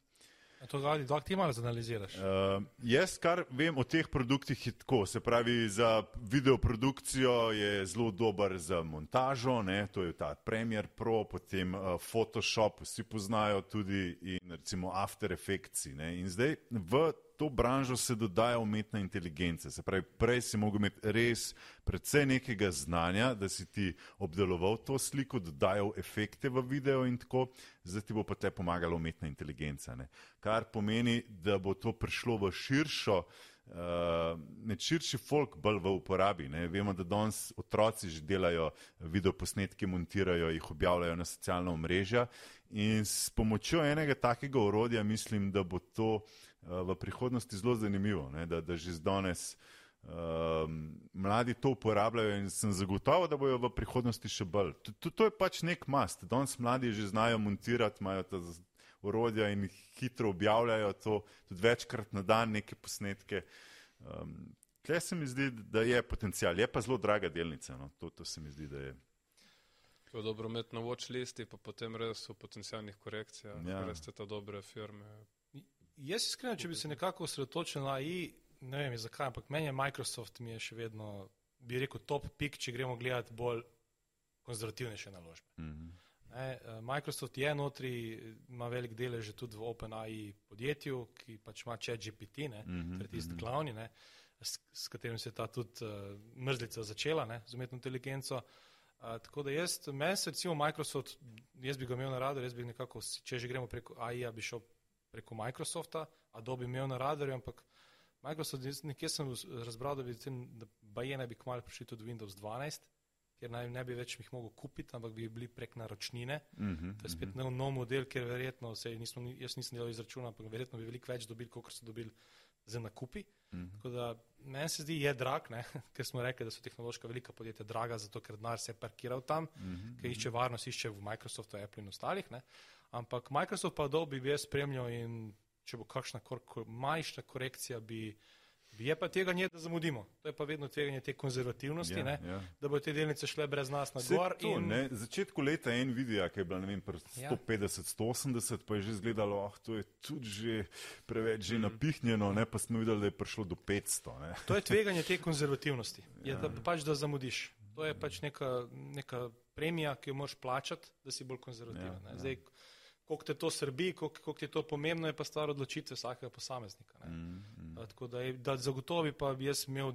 To radi, da ti malo zanaliziraš. Uh,
jaz, kar vem o teh produktih, je tako. Se pravi, za videoprodukcijo je zelo dober za montažo, ne? to je ta Premiere Pro, potem uh, Photoshop, vsi poznajo tudi in recimo After Effects. In zdaj v to branžo se dodaja umetna inteligenca. Se pravi, prej si mogel imeti res predvsej nekega znanja, da si ti obdeloval to sliko, dodajal efekte v video in tako, zdaj ti bo pa te pomagala umetna inteligenca. Ne? Kar pomeni, da bo to prišlo v širšo. Uh, med širši folk bolj v uporabi. Ne? Vemo, da danes otroci že delajo videoposnetke, montirajo jih, objavljajo na socialna omrežja in s pomočjo enega takega orodja mislim, da bo to uh, Eh, v prihodnosti zelo zanimivo, ne, da, da že danes um, mladi to uporabljajo in sem zagotovo, da bojo v prihodnosti še bolj. To, to, to je pač nek mast. Danes mladi že znajo montirati, imajo ta urodja in hitro objavljajo to, tudi večkrat na dan neke posnetke. Um, Kaj se mi zdi, da je potencial, je pa zelo draga delnica. No? To, to se mi zdi, da je.
Je dobro imeti na watch listi, pa potem res v potencijalnih korekcijah, ja. res te ta dobre firme
Jaz iskreno, če bi se nekako osredotočil na AI, ne vem zakaj, ampak meni je Microsoft mi je še vedno, bi rekel, top pick, če gremo gledati bolj konzervativnejše naložbe. Mm -hmm. ne, eh, Microsoft je notri, ima velik delež tudi v OpenAI podjetju, ki pač ima chat GPT, ne, mm -hmm. tisti mhm. glavni, ne, s, s katerim se je ta tudi uh, mrzlica začela, ne, z umetno inteligenco. Uh, tako da jaz, meni se recimo Microsoft, jaz bi ga imel na radu, jaz bi nekako, če že gremo preko AI-ja, bi šel preko Microsofta, Adobe imel na radarju, ampak Microsoft, nekje sem razbral, da bi da baje ne bi kmalo prišli tudi Windows 12, ker naj ne bi več jih mogel kupiti, ampak bi bili prek naročnine. Mm -hmm, to je spet mm -hmm. nov model, ker verjetno, nismo, jaz nisem delal izračuna, ampak verjetno bi veliko več dobili, kot so dobili za nakupi. Mm -hmm. Tako da meni se zdi, je drag, ne? ker smo rekli, da so tehnološka velika podjetja draga, zato ker denar se je parkiral tam, mm -hmm, ker išče varnost, išče v Microsoftu, Apple in ostalih. Ne? Ampak Microsoft pa Adobe bi jaz spremljal in če bo kakšna majšna korekcija, bi, Je pa tega nje, da zamudimo. To je pa vedno tveganje te konzervativnosti, ja, ja. da bo te delnice šle brez nas na gor.
To, in... Začetku leta Nvidia, ki je bila vem, 150-180, ja. pa je že izgledalo, oh, to je tudi že preveč že mm. napihnjeno, ne? pa smo videli, da je prišlo do 500. Ne?
To je tveganje te konzervativnosti, ja. je, da pač da zamudiš. To je pač neka, neka premija, ki jo moraš plačati, da si bolj konzervativen. Ja, ja koliko te to srbi, koliko, koliko je to pomembno, je pa stvar odločitve vsakega posameznika. Mm, mm. Tako da, da zagotovi pa bi jaz imel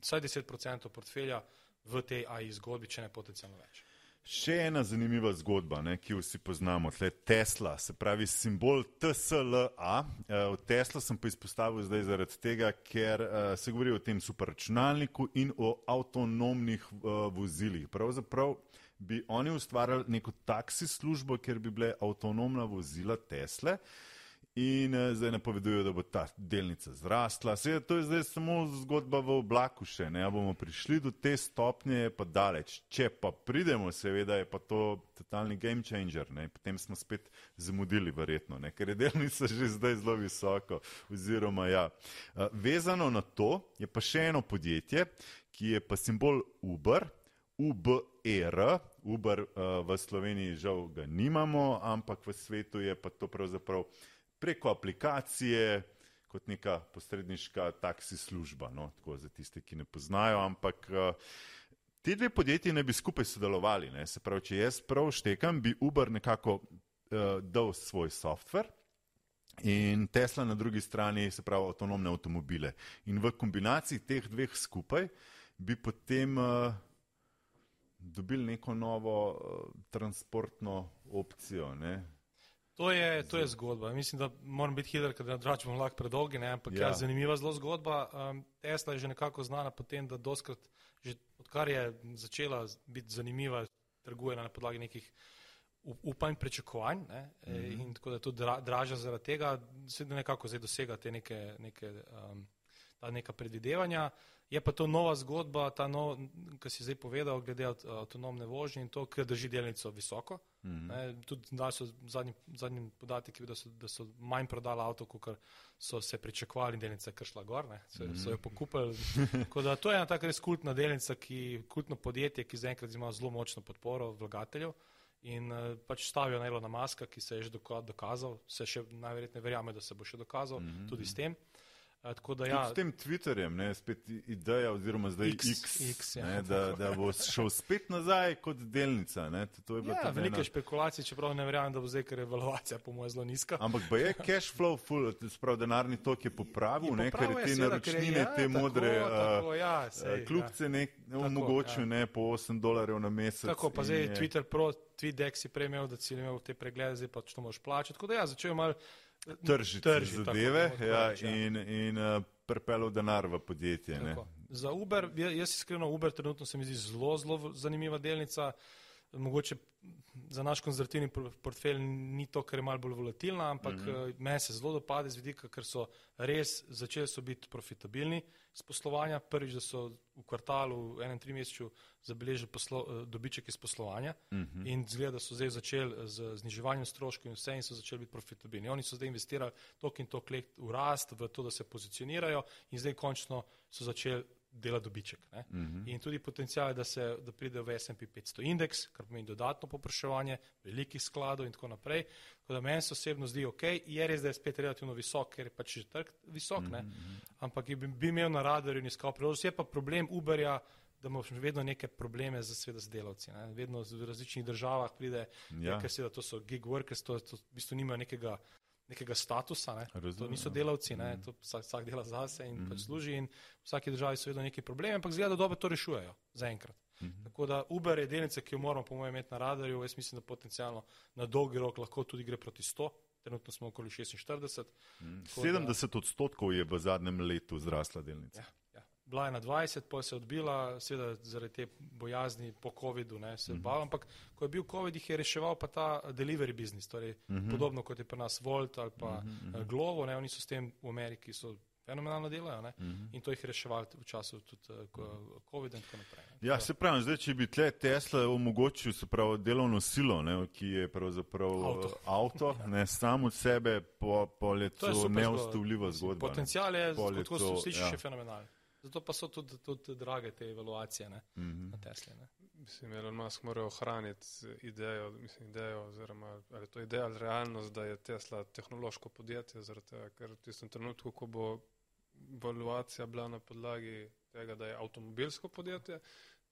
vsaj 10% portfelja v tej AI zgodbi, če ne potencijalno več.
Še ena zanimiva zgodba, ne, ki jo vsi poznamo, tle Tesla, se pravi simbol TSLA. Uh, Tesla sem pa izpostavil zdaj zaradi tega, ker uh, se govori o tem superračunalniku in o avtonomnih uh, vozilih. Pravzaprav bi oni ustvarjali neko taksi službo, kjer bi bile avtonomna vozila Tesle. In uh, zdaj napovedujejo, da bo ta delnica zrastla. Seveda, to je zdaj samo zgodba v oblaku, še ne ja bomo prišli do te stopnje, je pa daleč. Če pa pridemo, seveda je pa to totalni game changer. Ne? Potem smo spet zamudili, verjetno, ne? ker je delnica že zdaj zelo visoko. Oziroma, ja. uh, vezano na to je pa še eno podjetje, ki je pa simbol Uber. UBR, Uber uh, v Sloveniji žal ga nimamo, ampak v svetu je pa to pravzaprav preko aplikacije kot neka posredniška taksi služba, no, tako za tiste, ki ne poznajo, ampak uh, ti dve podjetji ne bi skupaj sodelovali, ne, se pravi, če jaz prav štekam, bi Uber nekako uh, dal svoj software, In Tesla na drugi strani, se pravi, avtonomne avtomobile. In v kombinaciji teh dveh skupaj bi potem uh, dobili neko novo uh, transportno opcijo.
To je, to je zgodba. Mislim, da moram biti hiter, ker drugače bomo lahko predolgi, ne? ampak ja. je zanimiva zelo zgodba. Um, Tesla je že nekako znana po tem, da doskrat, že odkar je začela biti zanimiva, trguje na podlagi nekih upanj, pričakovanj mm -hmm. in tako da je tudi dra, dražja zaradi tega, se da nekako zdaj dosega te neke, neke, um, ta neka predvidevanja. Je pa to nova zgodba, ta nov, ki si zdaj povedal, glede avtonomne vožnje in to, ker drži delnico visoko. Mm -hmm. Tudi so zadnji, zadnji podatki, da so, da so manj prodali avto, kot so se pričakovali, delnica je kršla gor, so, mm -hmm. so jo pokupili. to je ena taka res kultna delnica, ki, kultno podjetje, ki zaenkrat ima zelo močno podporo vlagateljev. In uh, pač stavijo na Elona Maska, ki se je že dokazal, se še najverjetneje verjame, da se bo še dokazal mm -hmm. tudi s tem. Da, ja.
S tem Twitterjem je spet ideja, oziroma zdaj X, X, X ja. ne, da, da bo šel spet nazaj kot delnica. Ne, to
je ja, velike ena... špekulacije, čeprav ne verjamem, da bo zdaj, ker je evaluacija po mojem zelo nizka.
Ampak je cash flow, full, sprav, denarni tok je popravil, je popravil ne, ker je te naročnine, ja, te modre ja, kljubce ne omogočil ja. po 8 dolarjev na mesec.
Tako pa zdaj je Twitter Pro, TweetDeck si prejmel, da si imel te preglede, zdaj pa to moraš plačati. Tako da ja, začel je malo
tržiti Trži, zadeve tako, ja, reči, ja. in, in uh, pripeljal denar v podjetje.
Za Uber, jaz iskreno, Uber trenutno se mi zdi zelo, zelo zanimiva delnica. Mogoče za naš konzervativni portfelj ni to, ker je malo bolj volatilna, ampak mm -hmm. meni se zelo dopade z vidika, ker so res začeli so biti profitabilni z poslovanja. Prvič, da so v kvartalu, v enem trimesečju, zabeležili poslo, eh, dobiček iz poslovanja mm -hmm. in zgleda, da so zdaj začeli z zniževanjem stroškov in vse in so začeli biti profitabilni. Oni so zdaj investirali tok in tok let v rast, v to, da se pozicionirajo in zdaj končno so začeli dela dobiček. Uh mhm. -huh. In tudi potencijal, da, se, da pride v SP 500 indeks, kar pomeni dodatno popraševanje, velikih skladov in tako naprej. Tako da meni se osebno zdi ok, je res, da je spet relativno visok, ker je pač že trg visok, uh -huh. Mhm. ampak bi, bi imel na radarju in iskal priložnost. Je pa problem Uberja, da imamo vedno neke probleme z, sveda, z delavci. Ne? Vedno v različnih državah pride, ja. ker seveda to so gig workers, to, to v bistvu nimajo nekega nekega statusa, ne? to niso ja. delavci, ne? Mm. to vsak, vsak dela zase in mm. pač služi in v vsaki državi so vedno neki problemi, ampak zgleda, da dobro to rešujejo zaenkrat. Mm -hmm. Tako da Uber je delnica, ki jo moramo po mojem imeti na radarju, jaz mislim, da potencialno na dolgi rok lahko tudi gre proti 100, trenutno smo okoli 46.
Mm. 70 odstotkov je v zadnjem letu zrasla delnica. Ja
bila je na 20, pa se je odbila, seveda zaradi te bojazni po COVID-u, ne, se uh mhm. -huh. bal, ampak ko je bil COVID, jih je reševal pa ta delivery business, torej uh mhm. -huh. podobno kot je pri nas Volt ali pa uh mhm, -huh. Glovo, ne, oni so s tem v Ameriki so fenomenalno delajo uh mhm. -huh. in to jih reševali v času tudi COVID in tako naprej.
Ne. Ja, se pravi, zdaj, če bi tle Tesla omogočil pravi, delovno silo, ne, ki je pravzaprav avto, avto ja. ne, sam od sebe, po, po letu neustavljiva zgodba.
Potencijal je, kot se sliši, ja. še fenomenalen. Zato pa so tudi, tudi drage te evaluacije ne, mm -hmm. na Tesla. Ne.
Mislim, Elon Musk mora ohraniti idejo, mislim, idejo oziroma ali to ideja ali realnost, da je Tesla tehnološko podjetje, tega, ker v tistem trenutku, ko bo evaluacija bila na podlagi tega, da je avtomobilsko podjetje,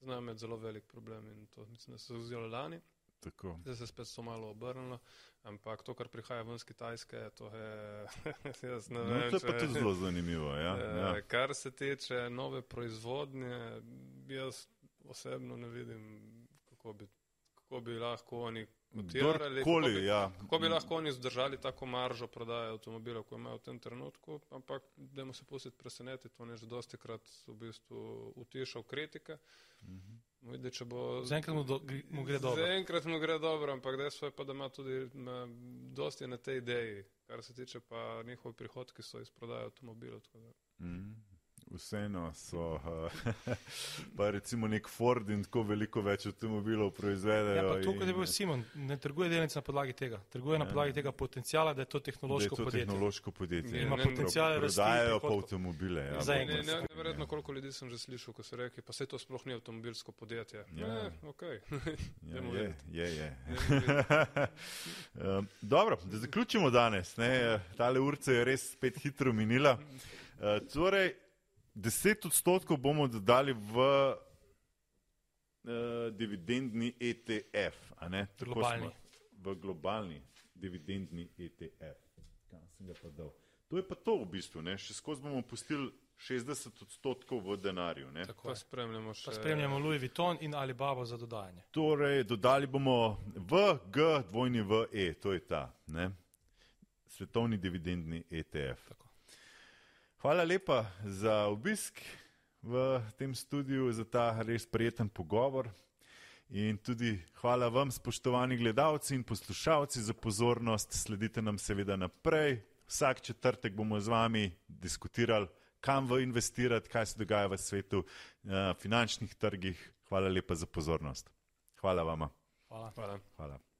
znajo imeti zelo velik problem in to mislim, da se je vzelo lani. Tako. Zdaj se spet so malo obrnilo, ampak to, kar prihaja ven z Kitajske, to je, jaz ne no, vem.
To je pa tudi zelo zanimivo, ja.
E, ja. Kar se tiče nove proizvodnje, jaz osebno ne vidim, kako bi, kako bi lahko oni
kotirali. Kako bi, ja.
kako bi lahko oni zdržali tako maržo prodaje avtomobilov, ko imajo v tem trenutku, ampak dajmo se pustiti presenetiti, on je že dosti krat v bistvu utišal kritike. Mhm. Vidi, bo...
Zaenkrat mu, mu gre dobro.
Zaenkrat mu gre dobro, ampak dejstvo je pa, da ima tudi na, dosti na tej ideji, kar se tiče pa njihovi prihodki so iz prodaje avtomobilov.
Mhm vseeno so, uh, pa recimo nek Ford in tako veliko več avtomobilov proizvedejo.
Ja, tukaj je bil Simon, ne trguje delnic na podlagi tega, trguje ja. na podlagi tega potencijala, da je to tehnološko
da je to
podjetje.
Tehnološko podjetje.
Ima potencijal, da
prodajajo pa avtomobile. Ja,
ne, neverjetno, koliko ljudi sem že slišal, ko so rekli, pa se to sploh ni avtomobilsko podjetje. Ja, ne, okay.
ja je, je, je. um, dobro, da zaključimo danes. Ne, tale urca je res spet hitro minila. Uh, torej, 10 odstotkov bomo dodali v uh, dividendni ETF.
Globalni.
V globalni dividendni ETF. To je pa to v bistvu. Ne? Še skozi bomo pustili 60 odstotkov v denarju.
Tako pa spremljamo še.
Pa spremljamo Louis Vuitton in Alibaba za dodajanje.
Torej, dodali bomo v G, dvojni v E, to je ta. Ne? Svetovni dividendni ETF. Tako. Hvala lepa za obisk v tem studiu, za ta res prijeten pogovor. In tudi hvala vam, spoštovani gledalci in poslušalci, za pozornost. Sledite nam seveda naprej. Vsak četrtek bomo z vami diskutirali, kam v investirati, kaj se dogaja v svetu, na finančnih trgih. Hvala lepa za pozornost. Hvala vama.
Hvala.
hvala.
hvala.